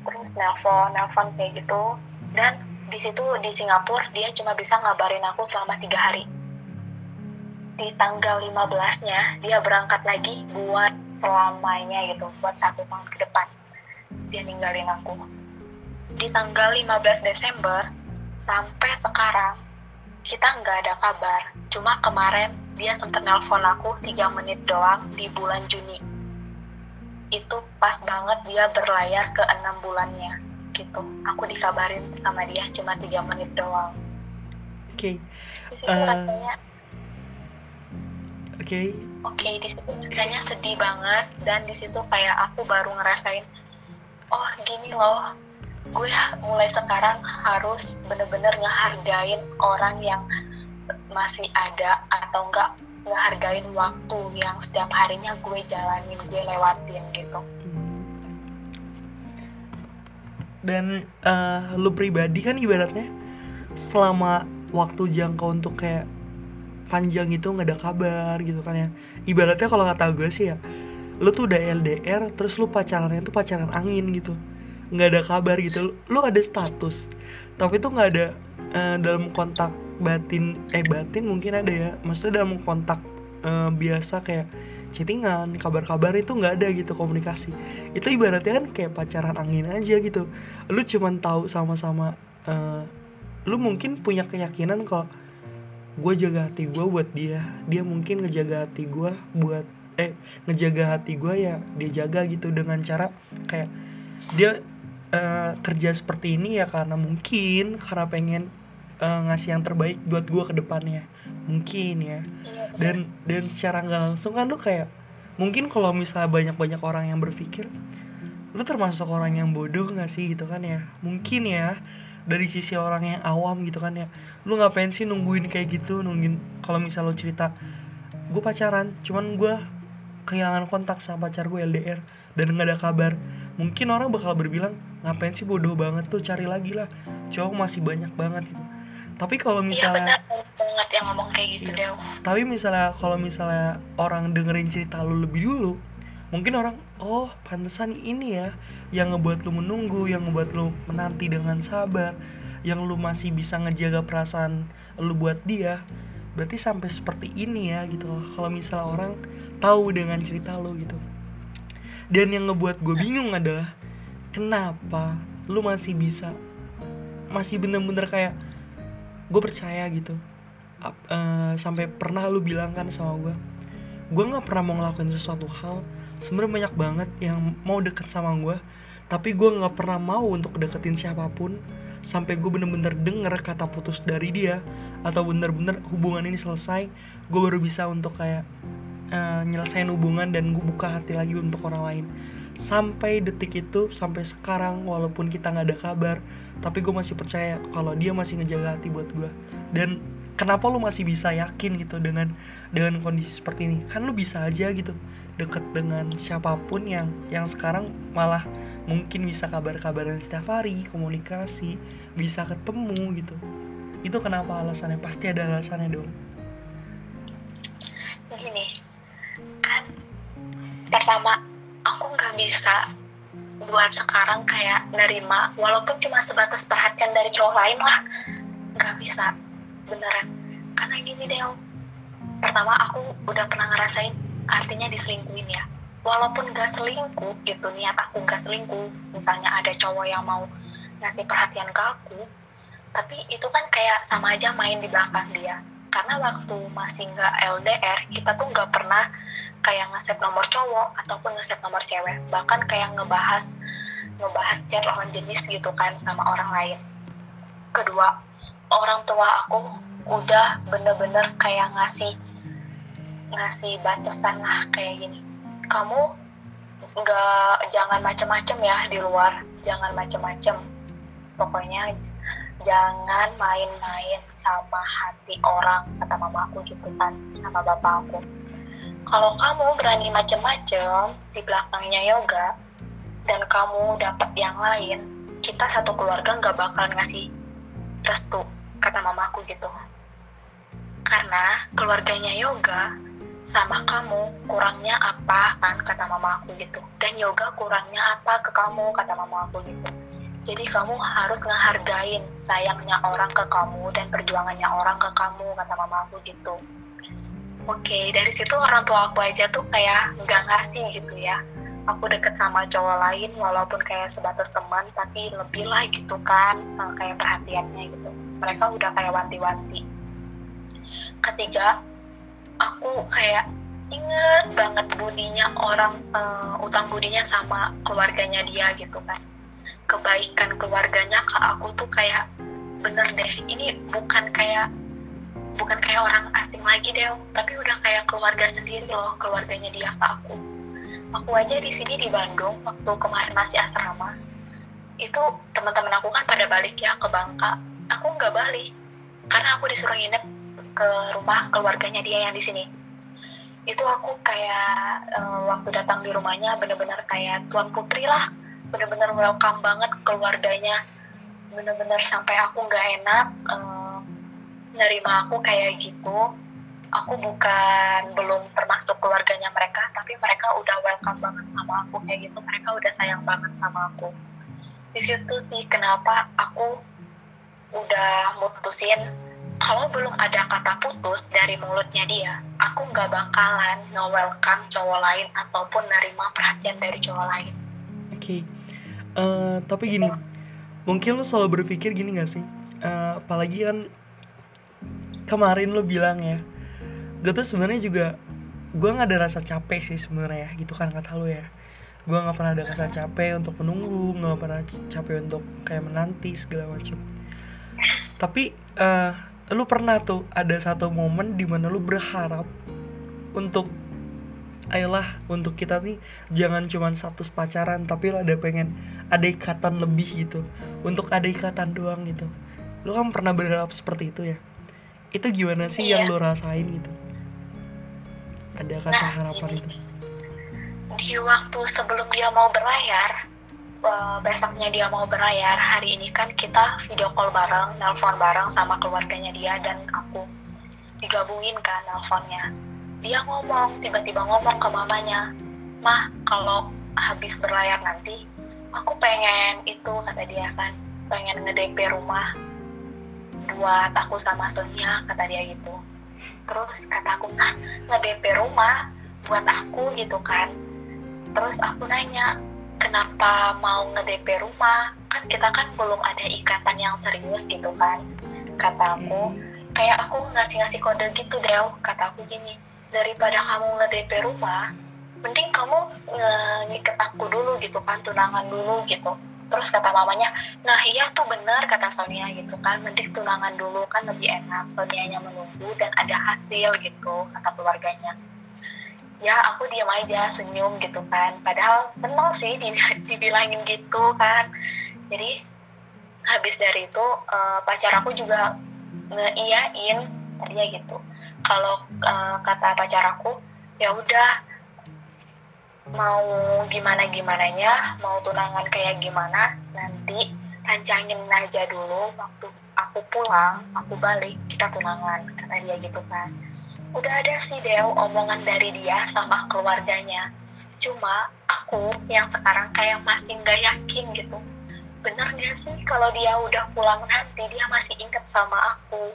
Terus nelpon nelpon kayak gitu. Dan di situ di Singapura dia cuma bisa ngabarin aku selama tiga hari. Di tanggal 15-nya dia berangkat lagi buat selamanya gitu buat satu tahun ke depan. Dia ninggalin aku. Di tanggal 15 Desember sampai sekarang kita nggak ada kabar. Cuma kemarin dia sempat nelpon aku 3 menit doang di bulan Juni itu pas banget dia berlayar ke enam bulannya gitu. Aku dikabarin sama dia cuma 3 menit doang. Oke. Di situ Eh. rasanya oke. Oke di situ rasanya sedih banget dan di situ kayak aku baru ngerasain oh gini loh. Gue mulai sekarang harus bener-bener ngehargain orang yang masih ada atau enggak ngehargain waktu yang setiap harinya gue jalanin gue lewatin gitu. Dan eh, lu pribadi kan ibaratnya selama waktu jangka untuk kayak panjang itu nggak ada kabar gitu kan ya. Ibaratnya kalau kata gue sih ya lu tuh udah LDR terus lu pacarannya tuh pacaran angin gitu. Nggak ada kabar gitu. Lu, lu ada status tapi tuh nggak ada eh, dalam kontak batin eh batin mungkin ada ya. Maksudnya dalam kontak eh, biasa kayak chattingan kabar-kabar itu nggak ada gitu komunikasi. Itu ibaratnya kan kayak pacaran angin aja gitu. Lu cuman tahu sama-sama eh, lu mungkin punya keyakinan kalau gue jaga hati gue buat dia dia mungkin ngejaga hati gue buat eh ngejaga hati gue ya dia jaga gitu dengan cara kayak dia eh, kerja seperti ini ya karena mungkin karena pengen eh, ngasih yang terbaik buat gue ke depannya. Mungkin ya. Iya dan dan secara nggak langsung kan lu kayak mungkin kalau misalnya banyak banyak orang yang berpikir lu termasuk orang yang bodoh nggak sih gitu kan ya? Mungkin ya dari sisi orang yang awam gitu kan ya. Lu ngapain sih nungguin kayak gitu nungguin kalau misal lu cerita gue pacaran cuman gue kehilangan kontak sama pacar gue LDR dan nggak ada kabar. Mungkin orang bakal berbilang ngapain sih bodoh banget tuh cari lagi lah. Cowok masih banyak banget gitu tapi kalau iya misalnya benar. Banget yang ngomong kayak gitu Iya. Del tapi misalnya kalau misalnya orang dengerin cerita lu lebih dulu mungkin orang oh pantesan ini ya yang ngebuat lu menunggu yang ngebuat lu menanti dengan sabar yang lu masih bisa ngejaga perasaan lu buat dia berarti sampai seperti ini ya gitu kalau misalnya orang tahu dengan cerita lu gitu. Dan yang ngebuat gue bingung adalah kenapa lu masih bisa masih bener-bener kayak gue percaya gitu. Ap- eh, sampai pernah lu bilang kan sama gue gue nggak pernah mau ngelakuin sesuatu hal sebenarnya banyak banget yang mau deket sama gue tapi gue nggak pernah mau untuk deketin siapa pun sampai gue bener-bener denger kata putus dari dia atau bener-bener hubungan ini selesai gue baru bisa untuk kayak eh, nyelesain hubungan dan gue buka hati lagi untuk orang lain. Sampai detik itu sampai sekarang walaupun kita nggak ada kabar tapi gue masih percaya kalau dia masih ngejaga hati buat gue dan kenapa lu masih bisa yakin gitu dengan dengan kondisi seperti ini? Kan lu bisa aja gitu deket dengan siapa pun yang yang sekarang malah mungkin bisa kabar-kabaran setiap hari komunikasi bisa ketemu gitu. Itu kenapa alasannya? Pasti ada alasannya dong. Gini kan pertama aku nggak bisa buat sekarang kayak nerima walaupun cuma sebatas perhatian dari cowok lain lah. Nggak bisa beneran. Karena gini deh pertama aku udah pernah ngerasain artinya diselingkuhin ya. Walaupun gak selingkuh gitu niat aku gak selingkuh misalnya ada cowok yang mau ngasih perhatian ke aku tapi itu kan kayak sama aja main di belakang dia karena waktu masih nggak LDR kita tuh nggak pernah kayak nge-save nomor cowok ataupun nge-save nomor cewek. Bahkan kayak ngebahas ngebahas chat lawan jenis gitu kan sama orang lain. Kedua orang tua aku udah bener-bener kayak ngasih ngasih batasan lah kayak gini. Kamu nggak jangan macem-macem ya di luar. Jangan macem-macem. Pokoknya jangan main-main sama hati orang kata mama aku gitu kan sama bapak aku. Kalau kamu berani macem-macem di belakangnya yoga dan kamu dapat yang lain kita satu keluarga nggak bakalan ngasih restu kata mama aku gitu. Karena keluarganya yoga sama kamu kurangnya apa kan kata mama aku gitu. Dan yoga kurangnya apa ke kamu kata mama aku gitu jadi kamu harus ngehargain sayangnya orang ke kamu dan perjuangannya orang ke kamu kata mama aku gitu. Oke dari situ orang tua aku aja tuh kayak nggak ngasih gitu ya. Aku deket sama cowok lain walaupun kayak sebatas teman tapi lebih lah gitu kan eh, kayak perhatiannya gitu. Mereka udah kayak wanti-wanti. Ketiga aku kayak inget banget budinya orang uh, utang budinya sama keluarganya dia gitu kan kebaikan keluarganya ke aku tuh kayak bener deh ini bukan kayak bukan kayak orang asing lagi deh tapi udah kayak keluarga sendiri loh keluarganya dia ke aku. Aku aja di sini di Bandung waktu kemarin masih asrama itu teman-teman aku kan pada balik ya ke Bangka aku nggak balik karena aku disuruh nginep ke rumah keluarganya dia yang di sini. Itu aku kayak uh, waktu datang di rumahnya bener-bener kayak tuan putri lah bener-bener welcome banget keluarganya bener-bener sampai aku nggak enak uh, nerima aku kayak gitu aku bukan belum termasuk keluarganya mereka tapi mereka udah welcome banget sama aku kayak gitu mereka udah sayang banget sama aku di situ sih kenapa aku udah mutusin kalau belum ada kata putus dari mulutnya dia, aku nggak bakalan nge-welcome cowok lain ataupun nerima perhatian dari cowok lain. Oke, okay. Uh, tapi gini, mungkin lo selalu berpikir gini gak sih? Uh, apalagi kan kemarin lo bilang ya, gue tuh sebenarnya juga gue nggak ada rasa capek sih sebenarnya ya, gitu kan kata lo ya. Gue nggak pernah ada rasa capek untuk menunggu, nggak pernah capek untuk kayak menanti segala macam. Tapi uh, lu pernah tuh ada satu momen di mana lu berharap untuk ayolah untuk kita nih jangan cuma status pacaran tapi lu ada pengen ada ikatan lebih gitu. Untuk ada ikatan doang gitu. Lu kan pernah berharap seperti itu ya? Itu gimana sih iya. yang lu rasain gitu? Ada kata nah, harapan ini. itu? Di waktu sebelum dia mau berlayar uh, besoknya dia mau berlayar hari ini kan kita video call bareng nelpon bareng sama keluarganya dia dan aku digabungin kan nelponnya dia ngomong tiba-tiba ngomong ke mamanya mah kalau habis berlayar nanti aku pengen itu kata dia kan. Pengen nge rumah buat aku sama Sonia kata dia gitu. Terus kata aku nah nge-DP rumah buat aku gitu kan. Terus aku nanya kenapa mau nge-DP rumah? Kan kita kan belum ada ikatan yang serius gitu kan. Kata aku kayak aku ngasih-ngasih kode gitu deh kata aku gini daripada kamu nge-DP rumah mending kamu ngikat aku dulu gitu kan tunangan dulu gitu. Terus kata mamanya nah iya tuh bener kata Sonia gitu kan. Mending tunangan dulu kan lebih enak. Sonianya menunggu dan ada hasil gitu kata keluarganya. Ya aku diam aja senyum gitu kan. Padahal seneng sih dibilangin gitu kan. Jadi habis dari itu uh, pacar aku juga ngeiyain tadinya gitu. Kalau uh, kata pacar aku ya udah mau gimana gimana nya mau tunangan kayak gimana nanti rancangin aja dulu waktu aku pulang aku balik kita tunangan kata dia gitu kan. Udah ada sih Dew omongan dari dia sama keluarganya. Cuma aku yang sekarang kayak masih nggak yakin gitu. Bener gak sih kalau dia udah pulang nanti dia masih inget sama aku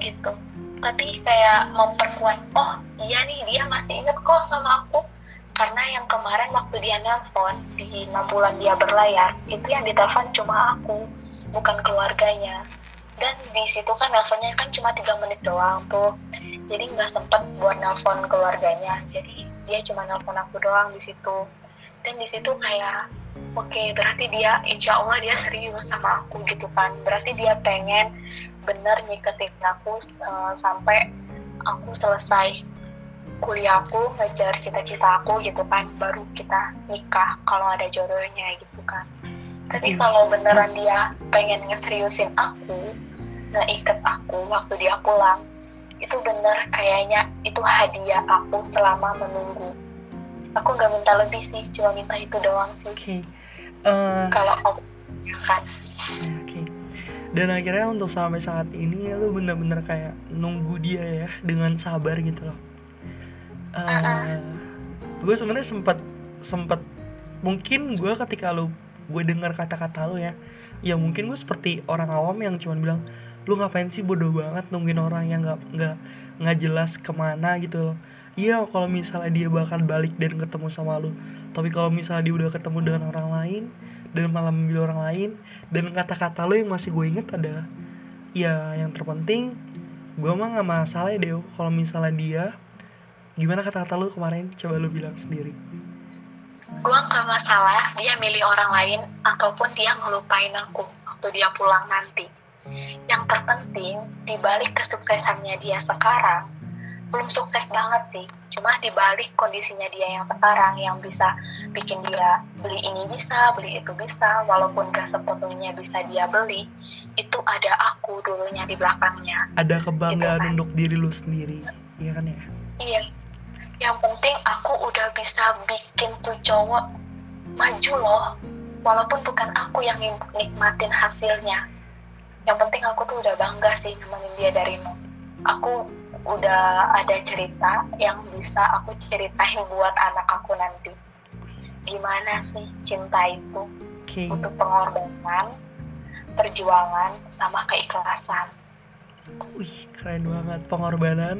gitu. Tapi kayak memperkuat oh iya nih dia masih inget kok sama aku. Karena yang kemarin waktu dia nelpon di enam bulan dia berlayar itu yang ditelepon cuma aku bukan keluarganya. Dan di situ kan nelponnya kan cuma tiga menit doang tuh. Jadi nggak sempet buat nelpon keluarganya. Jadi dia cuma nelpon aku doang di situ. Dan di situ kayak oke okay, berarti dia insya Allah dia serius sama aku gitu kan. Berarti dia pengen bener nyiketin aku uh, sampai aku selesai kuliahku ngejar cita-cita aku gitu kan baru kita nikah kalau ada jodohnya gitu kan tapi kalau beneran dia pengen ngeseriusin aku ngeikat aku waktu dia pulang itu bener kayaknya itu hadiah aku selama menunggu aku nggak minta lebih sih cuma minta itu doang sih okay. uh, kalau aku ya kan. Dan akhirnya untuk sampai saat ini ya lu bener-bener kayak nunggu dia ya dengan sabar gitu loh uh, uh-uh. gue sebenarnya sempet sempet mungkin gue ketika lu gue dengar kata-kata lu ya ya mungkin gue seperti orang awam yang cuma bilang lu ngapain sih bodoh banget nungguin orang yang nggak nggak nggak jelas ke mana gitu loh iya kalau misalnya dia bakal balik dan ketemu sama lu tapi kalau misalnya dia udah ketemu dengan orang lain dan malah memilih orang lain dan kata-kata lu yang masih gue inget adalah ya yang terpenting gue mah nggak masalah ya deh kalau misalnya dia gimana kata-kata lu kemarin? Coba lu bilang sendiri. Gue gak masalah dia milih orang lain ataupun dia ngelupain aku waktu dia pulang nanti. Yang terpenting dibalik kesuksesannya dia sekarang belum sukses banget sih. Cuma dibalik kondisinya dia yang sekarang yang bisa bikin dia beli ini bisa beli itu bisa walaupun gak sepenuhnya bisa dia beli itu ada aku dulunya di belakangnya. Ada kebanggaan gitu kan. untuk diri lu sendiri iya kan ya? Iya. Yang penting aku udah bisa bikin tuh cowok maju loh walaupun bukan aku yang nikmatin hasilnya. Yang penting aku tuh udah bangga sih nemenin dia dari nol aku udah ada cerita yang bisa aku ceritain buat anak aku nanti. Gimana sih cinta itu? Okay. untuk pengorbanan perjuangan sama keikhlasan. Wih keren banget. Pengorbanan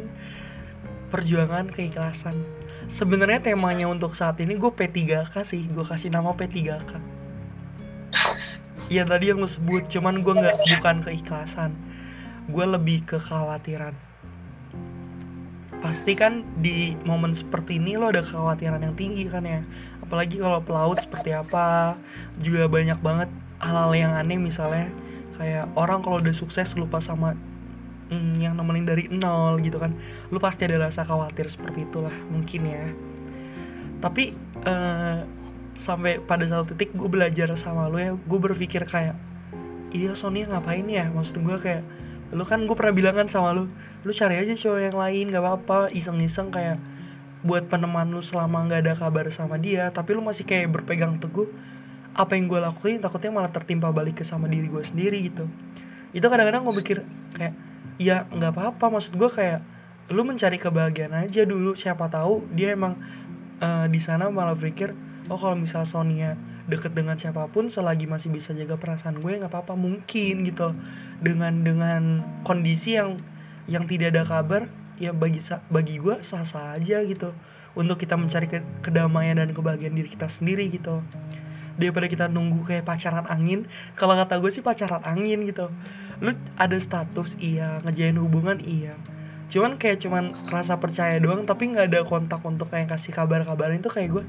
perjuangan keikhlasan. Sebenarnya temanya untuk saat ini gue P3K sih. Gue kasih nama P3K Iya tadi yang lo sebut. Cuman gue nggak bukan keikhlasan. Gue lebih ke kekhawatiran pasti kan di momen seperti ini lo ada kekhawatiran yang tinggi kan ya. Apalagi kalau pelaut seperti apa juga banyak banget hal-hal yang aneh misalnya kayak orang kalau udah sukses lupa sama hmm, yang nemenin dari nol gitu kan lu pasti ada rasa khawatir seperti itulah mungkin ya. Tapi uh, sampai pada satu titik gue belajar sama lu ya gue berpikir kayak iya Sony ngapain ya? Maksud gue kayak lu kan gue pernah bilang kan sama lu lu cari aja cowok yang lain gak apa-apa. Iseng-iseng kayak buat peneman lu selama nggak ada kabar sama dia tapi lu masih kayak berpegang teguh apa yang gue lakuin takutnya malah tertimpa balik ke sama diri gue sendiri gitu. Itu kadang-kadang gue pikir kayak ya nggak apa-apa. Maksud gue kayak lu mencari kebahagiaan aja dulu siapa tahu dia emang uh, di sana malah berpikir oh kalau misal Sonia deket dengan siapa pun selagi masih bisa jaga perasaan gue nggak apa-apa mungkin gitu. Dengan dengan kondisi yang yang tidak ada kabar ya bagi bagi gue sah sah aja gitu. Untuk kita mencari ke, kedamaian dan kebahagiaan diri kita sendiri gitu. Daripada kita nunggu kayak pacaran angin kalau kata gue sih pacaran angin gitu. Lu ada status iya. Ngejain hubungan iya. Cuman kayak cuman rasa percaya doang tapi nggak ada kontak untuk kayak kasih kabar-kabar itu kayak gue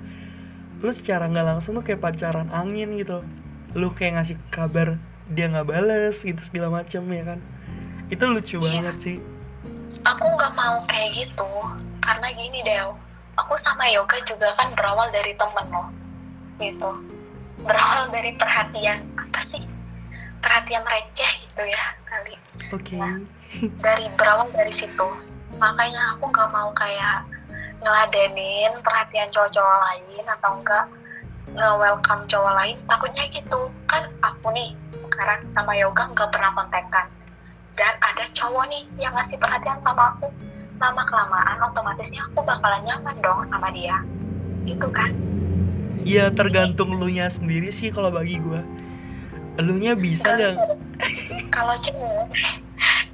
lu secara nggak langsung tuh kayak pacaran angin gitu. Lu kayak ngasih kabar dia nggak bales gitu segala macem ya kan? Itu lucu iya. banget sih. Aku nggak mau kayak gitu. Karena gini deh aku sama yoga juga kan berawal dari temen loh. Gitu. Berawal dari perhatian apa sih? Perhatian receh gitu ya kali. Oke. Okay. nah, dari berawal dari situ. Makanya aku nggak mau kayak ngeladenin perhatian cowok-cowok lain atau enggak nge-welcome cowok lain takutnya gitu. Kan aku nih sekarang sama yoga nggak pernah kontekan dan ada cowok nih yang ngasih perhatian sama aku. Lama kelamaan otomatisnya aku bakalan nyaman dong sama dia. Gitu kan? Iya tergantung lu nya sendiri sih kalau bagi gue Lu nya bisa nggak? Kalau cowok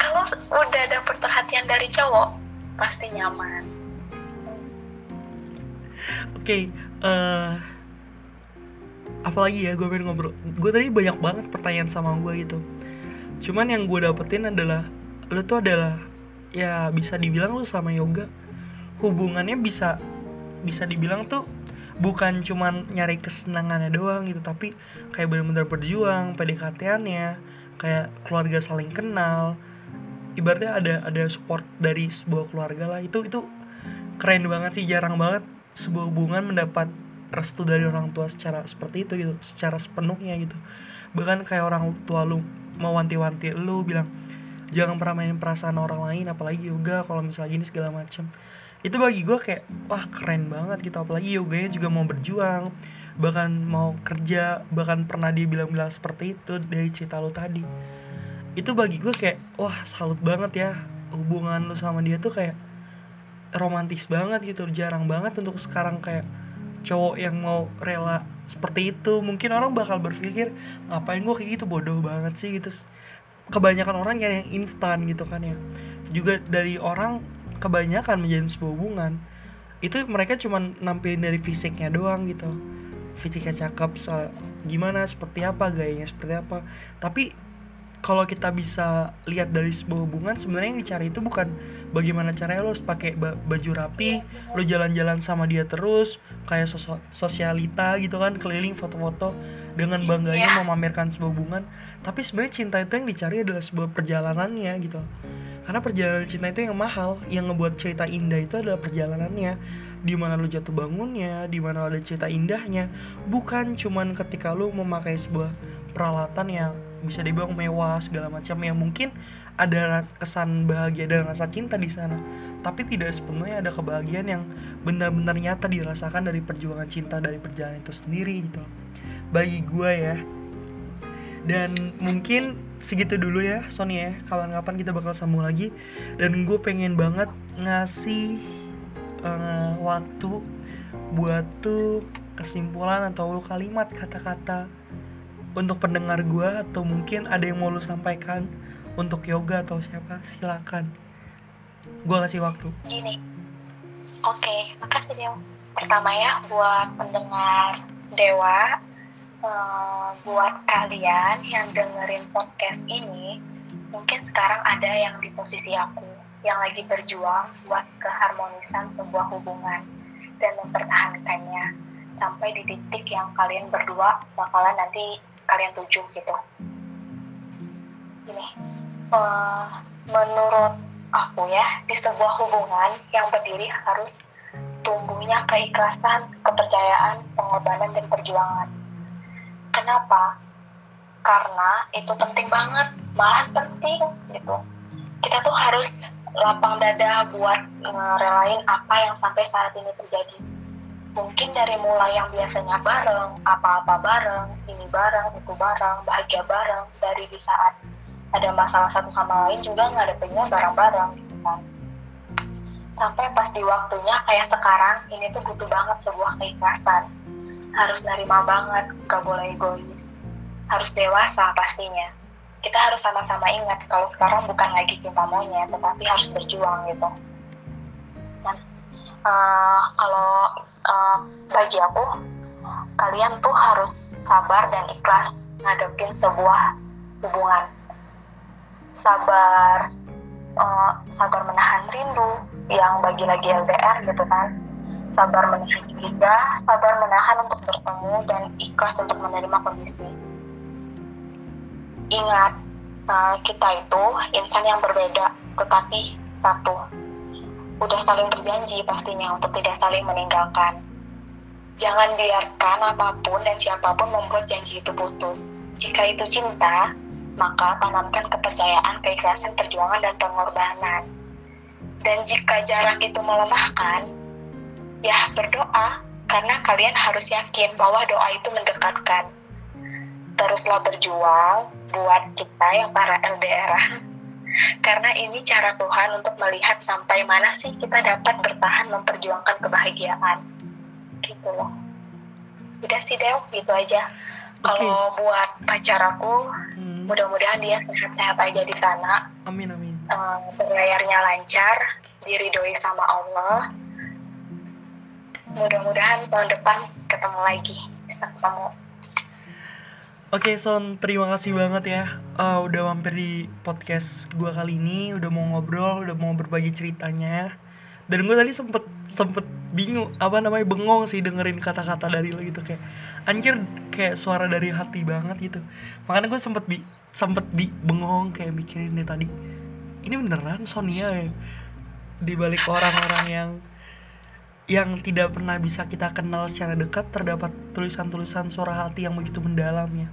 Kalau udah dapet perhatian dari cowok Pasti nyaman okay, uh, eh, apalagi ya gue pengen ngobrol. Gue tadi banyak banget pertanyaan sama gue gitu. Cuman yang gue dapetin adalah lu tuh adalah ya bisa dibilang lu sama yoga. Hubungannya bisa bisa dibilang tuh bukan cuman nyari kesenangannya doang gitu tapi kayak bener-bener berjuang PDKT-annya kayak keluarga saling kenal. Ibaratnya ada ada support dari sebuah keluarga lah. Itu itu keren banget sih jarang banget sebuah hubungan mendapat restu dari orang tua secara seperti itu gitu secara sepenuhnya gitu. Bahkan kayak orang tua lu mau wanti-wanti lu bilang jangan pernah main perasaan orang lain apalagi yoga kalau misalnya gini segala macam itu bagi gue kayak wah keren banget gitu. Apalagi yoganya juga mau berjuang bahkan mau kerja bahkan pernah dia bilang-bilang seperti itu dari cerita lu tadi. Itu bagi gue kayak wah salut banget ya hubungan lu sama dia tuh kayak romantis banget gitu jarang banget untuk sekarang kayak cowok yang mau rela seperti itu. Mungkin orang bakal berpikir ngapain gue kayak gitu? Bodoh banget sih gitu. Kebanyakan orang yang instan gitu kan ya. Juga dari orang kebanyakan menjadi sebuah hubungan itu mereka cuma nampilin dari fisiknya doang gitu. Fisiknya cakep gimana seperti apa gayanya seperti apa. Tapi kalau kita bisa lihat dari sebuah hubungan sebenarnya yang dicari itu bukan bagaimana caranya lo pakai baju rapi lo jalan-jalan sama dia terus kayak sos sosialita gitu kan keliling foto-foto dengan bangganya yeah. memamerkan sebuah hubungan. Tapi sebenarnya cinta itu yang dicari adalah sebuah perjalanannya gitu. Karena perjalanan cinta itu yang mahal yang ngebuat cerita indah itu adalah perjalanannya. Di mana lo jatuh bangunnya di mana ada cerita indahnya. Bukan cuman ketika lo memakai sebuah peralatan yang bisa dibilang mewah segala macam. Yang mungkin ada kesan bahagia dan rasa cinta di sana. Tapi tidak sepenuhnya ada kebahagiaan yang benar-benar nyata dirasakan dari perjuangan cinta dari perjalanan itu sendiri gitu bagi gue ya. Dan mungkin segitu dulu ya Sony ya. Kapan-kapan kita bakal sambung lagi. Dan gue pengen banget ngasih uh, waktu buat tuh kesimpulan atau kalimat kata-kata untuk pendengar gue atau mungkin ada yang mau lu sampaikan untuk yoga atau siapa silakan. Gue kasih waktu. Gini. Oke okay, makasih Dewa pertama ya buat pendengar Dewa uh, buat kalian yang dengerin podcast ini mungkin sekarang ada yang di posisi aku yang lagi berjuang buat keharmonisan sebuah hubungan dan mempertahankannya. Sampai di titik yang kalian berdua bakalan nanti kalian tuju gitu ini uh, menurut aku ya di sebuah hubungan yang berdiri harus tumbuhnya keikhlasan, kepercayaan, pengorbanan dan perjuangan. Kenapa? Karena itu penting banget, malahan penting gitu. Kita tuh harus lapang dada buat ngerelain apa yang sampai saat ini terjadi mungkin dari mulai yang biasanya bareng, apa-apa bareng, ini bareng, itu bareng, bahagia bareng, dari di saat ada masalah satu sama lain juga ngadepinnya bareng-bareng gitu kan. Sampai pas di waktunya kayak sekarang, ini tuh butuh banget sebuah keikhlasan. harus nerima banget gak boleh egois harus dewasa pastinya kita harus sama-sama ingat kalau sekarang bukan lagi cinta monyet tetapi harus berjuang gitu dan uh, kalau uh, bagi aku kalian tuh harus sabar dan ikhlas ngadepin sebuah hubungan. Sabar uh, sabar menahan rindu yang bagi lagi LDR gitu kan. Sabar menahan juga sabar menahan untuk bertemu dan ikhlas untuk menerima kondisi. Ingat uh, kita itu insan yang berbeda tetapi satu udah saling berjanji pastinya untuk tidak saling meninggalkan jangan biarkan apa pun dan siapa pun membuat janji itu putus jika itu cinta maka tanamkan kepercayaan, keikhlasan, perjuangan, dan pengorbanan. Dan jika jarak itu melemahkan, ya berdoa, karena kalian harus yakin bahwa doa itu mendekatkan. Teruslah berjuang buat kita yang para LDR. Karena ini cara Tuhan untuk melihat sampai mana sih kita dapat bertahan memperjuangkan kebahagiaan. Gitu loh. Udah sih Dew, gitu aja. Kalau okay. buat pacar aku, hmm. mudah-mudahan dia sehat-sehat aja di sana. Amin amin. Uh, berlayarnya lancar, diridoi sama Allah. Mudah-mudahan tahun depan ketemu lagi, bisa ketemu. Oke okay, Son, terima kasih banget ya uh, udah mampir di podcast gue kali ini, udah mau ngobrol, udah mau berbagi ceritanya. Dan gue tadi sempet sempet bingung apa namanya bengong sih dengerin kata-kata dari lo gitu kayak anjir kayak suara dari hati banget gitu. Makanya gue sempet bi sempet bi bengong kayak mikirin deh tadi ini beneran Sonia ya di balik orang-orang yang yang tidak pernah bisa kita kenal secara dekat terdapat tulisan-tulisan suara hati yang begitu mendalam ya.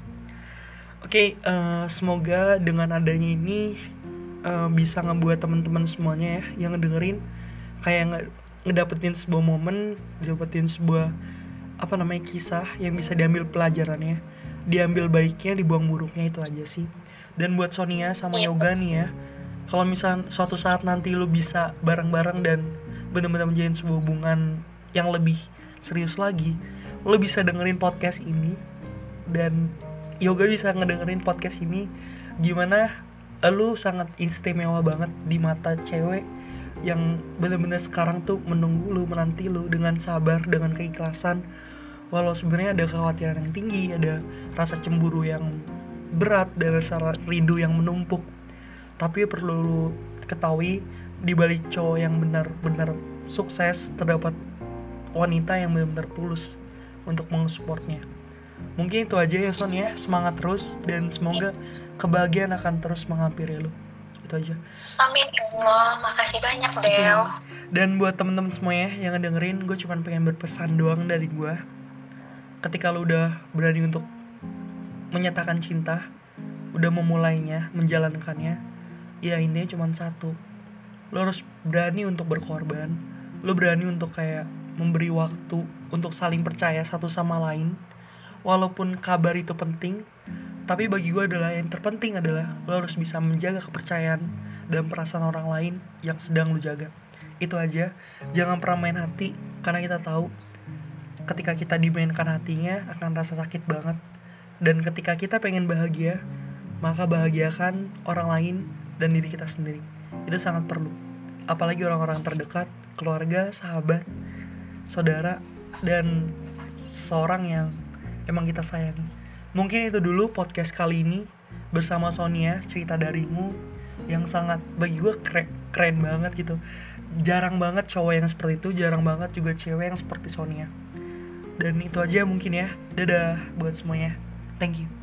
Oke, okay, uh, eh, semoga dengan adanya ini uh, bisa ngebuat teman-teman semuanya ya yang ngedengerin kayak nge ngedapetin sebuah momen, ngedapetin sebuah apa namanya kisah yang bisa diambil pelajarannya, diambil baiknya, dibuang buruknya itu aja sih. Dan buat Sonia sama. Yoga nih ya, kalau misal suatu saat nanti lu bisa bareng-bareng dan benar-benar menjalin sebuah hubungan yang lebih serius lagi, lu bisa dengerin podcast ini dan yoga bisa ngedengerin podcast ini. Gimana? Lu sangat istimewa banget di mata cewek yang bener-bener sekarang tuh menunggu lu menanti lu dengan sabar dengan keikhlasan. Walau sebenarnya ada kekhawatiran yang tinggi ada rasa cemburu yang berat dan rasa rindu yang menumpuk. Tapi perlu lu ketahui di balik cowok yang benar-benar sukses terdapat wanita yang benar-benar tulus untuk mengsupport-nya mungkin itu aja ya Son ya. Semangat terus dan semoga kebahagiaan akan terus menghampiri lu. Itu aja. Amin ya Allah. Makasih banyak Del. Okay. dan buat temen-temen semua ya yang ngedengerin gue cuma pengen berpesan doang dari gue ketika lu udah berani untuk menyatakan cinta udah memulainya menjalankannya ya intinya cuma satu lo harus berani untuk berkorban. Lo berani untuk kayak memberi waktu untuk saling percaya satu sama lain. Walaupun kabar itu penting tapi bagi gue adalah yang terpenting adalah lo harus bisa menjaga kepercayaan dan perasaan orang lain yang sedang lo jaga. Itu aja. Jangan pernah main hati karena kita tahu ketika kita dimainkan hatinya akan rasa sakit banget. Dan ketika kita pengen bahagia maka bahagiakan orang lain dan diri kita sendiri itu sangat perlu apalagi orang-orang terdekat keluarga sahabat saudara dan seorang yang emang kita sayangi. Mungkin itu dulu podcast kali ini bersama Sonia cerita darimu yang sangat bagi gue keren, keren banget gitu. Jarang banget cowok yang seperti itu, jarang banget juga cewek yang seperti Sonia. Dan itu aja mungkin ya. Dadah buat semuanya. Thank you.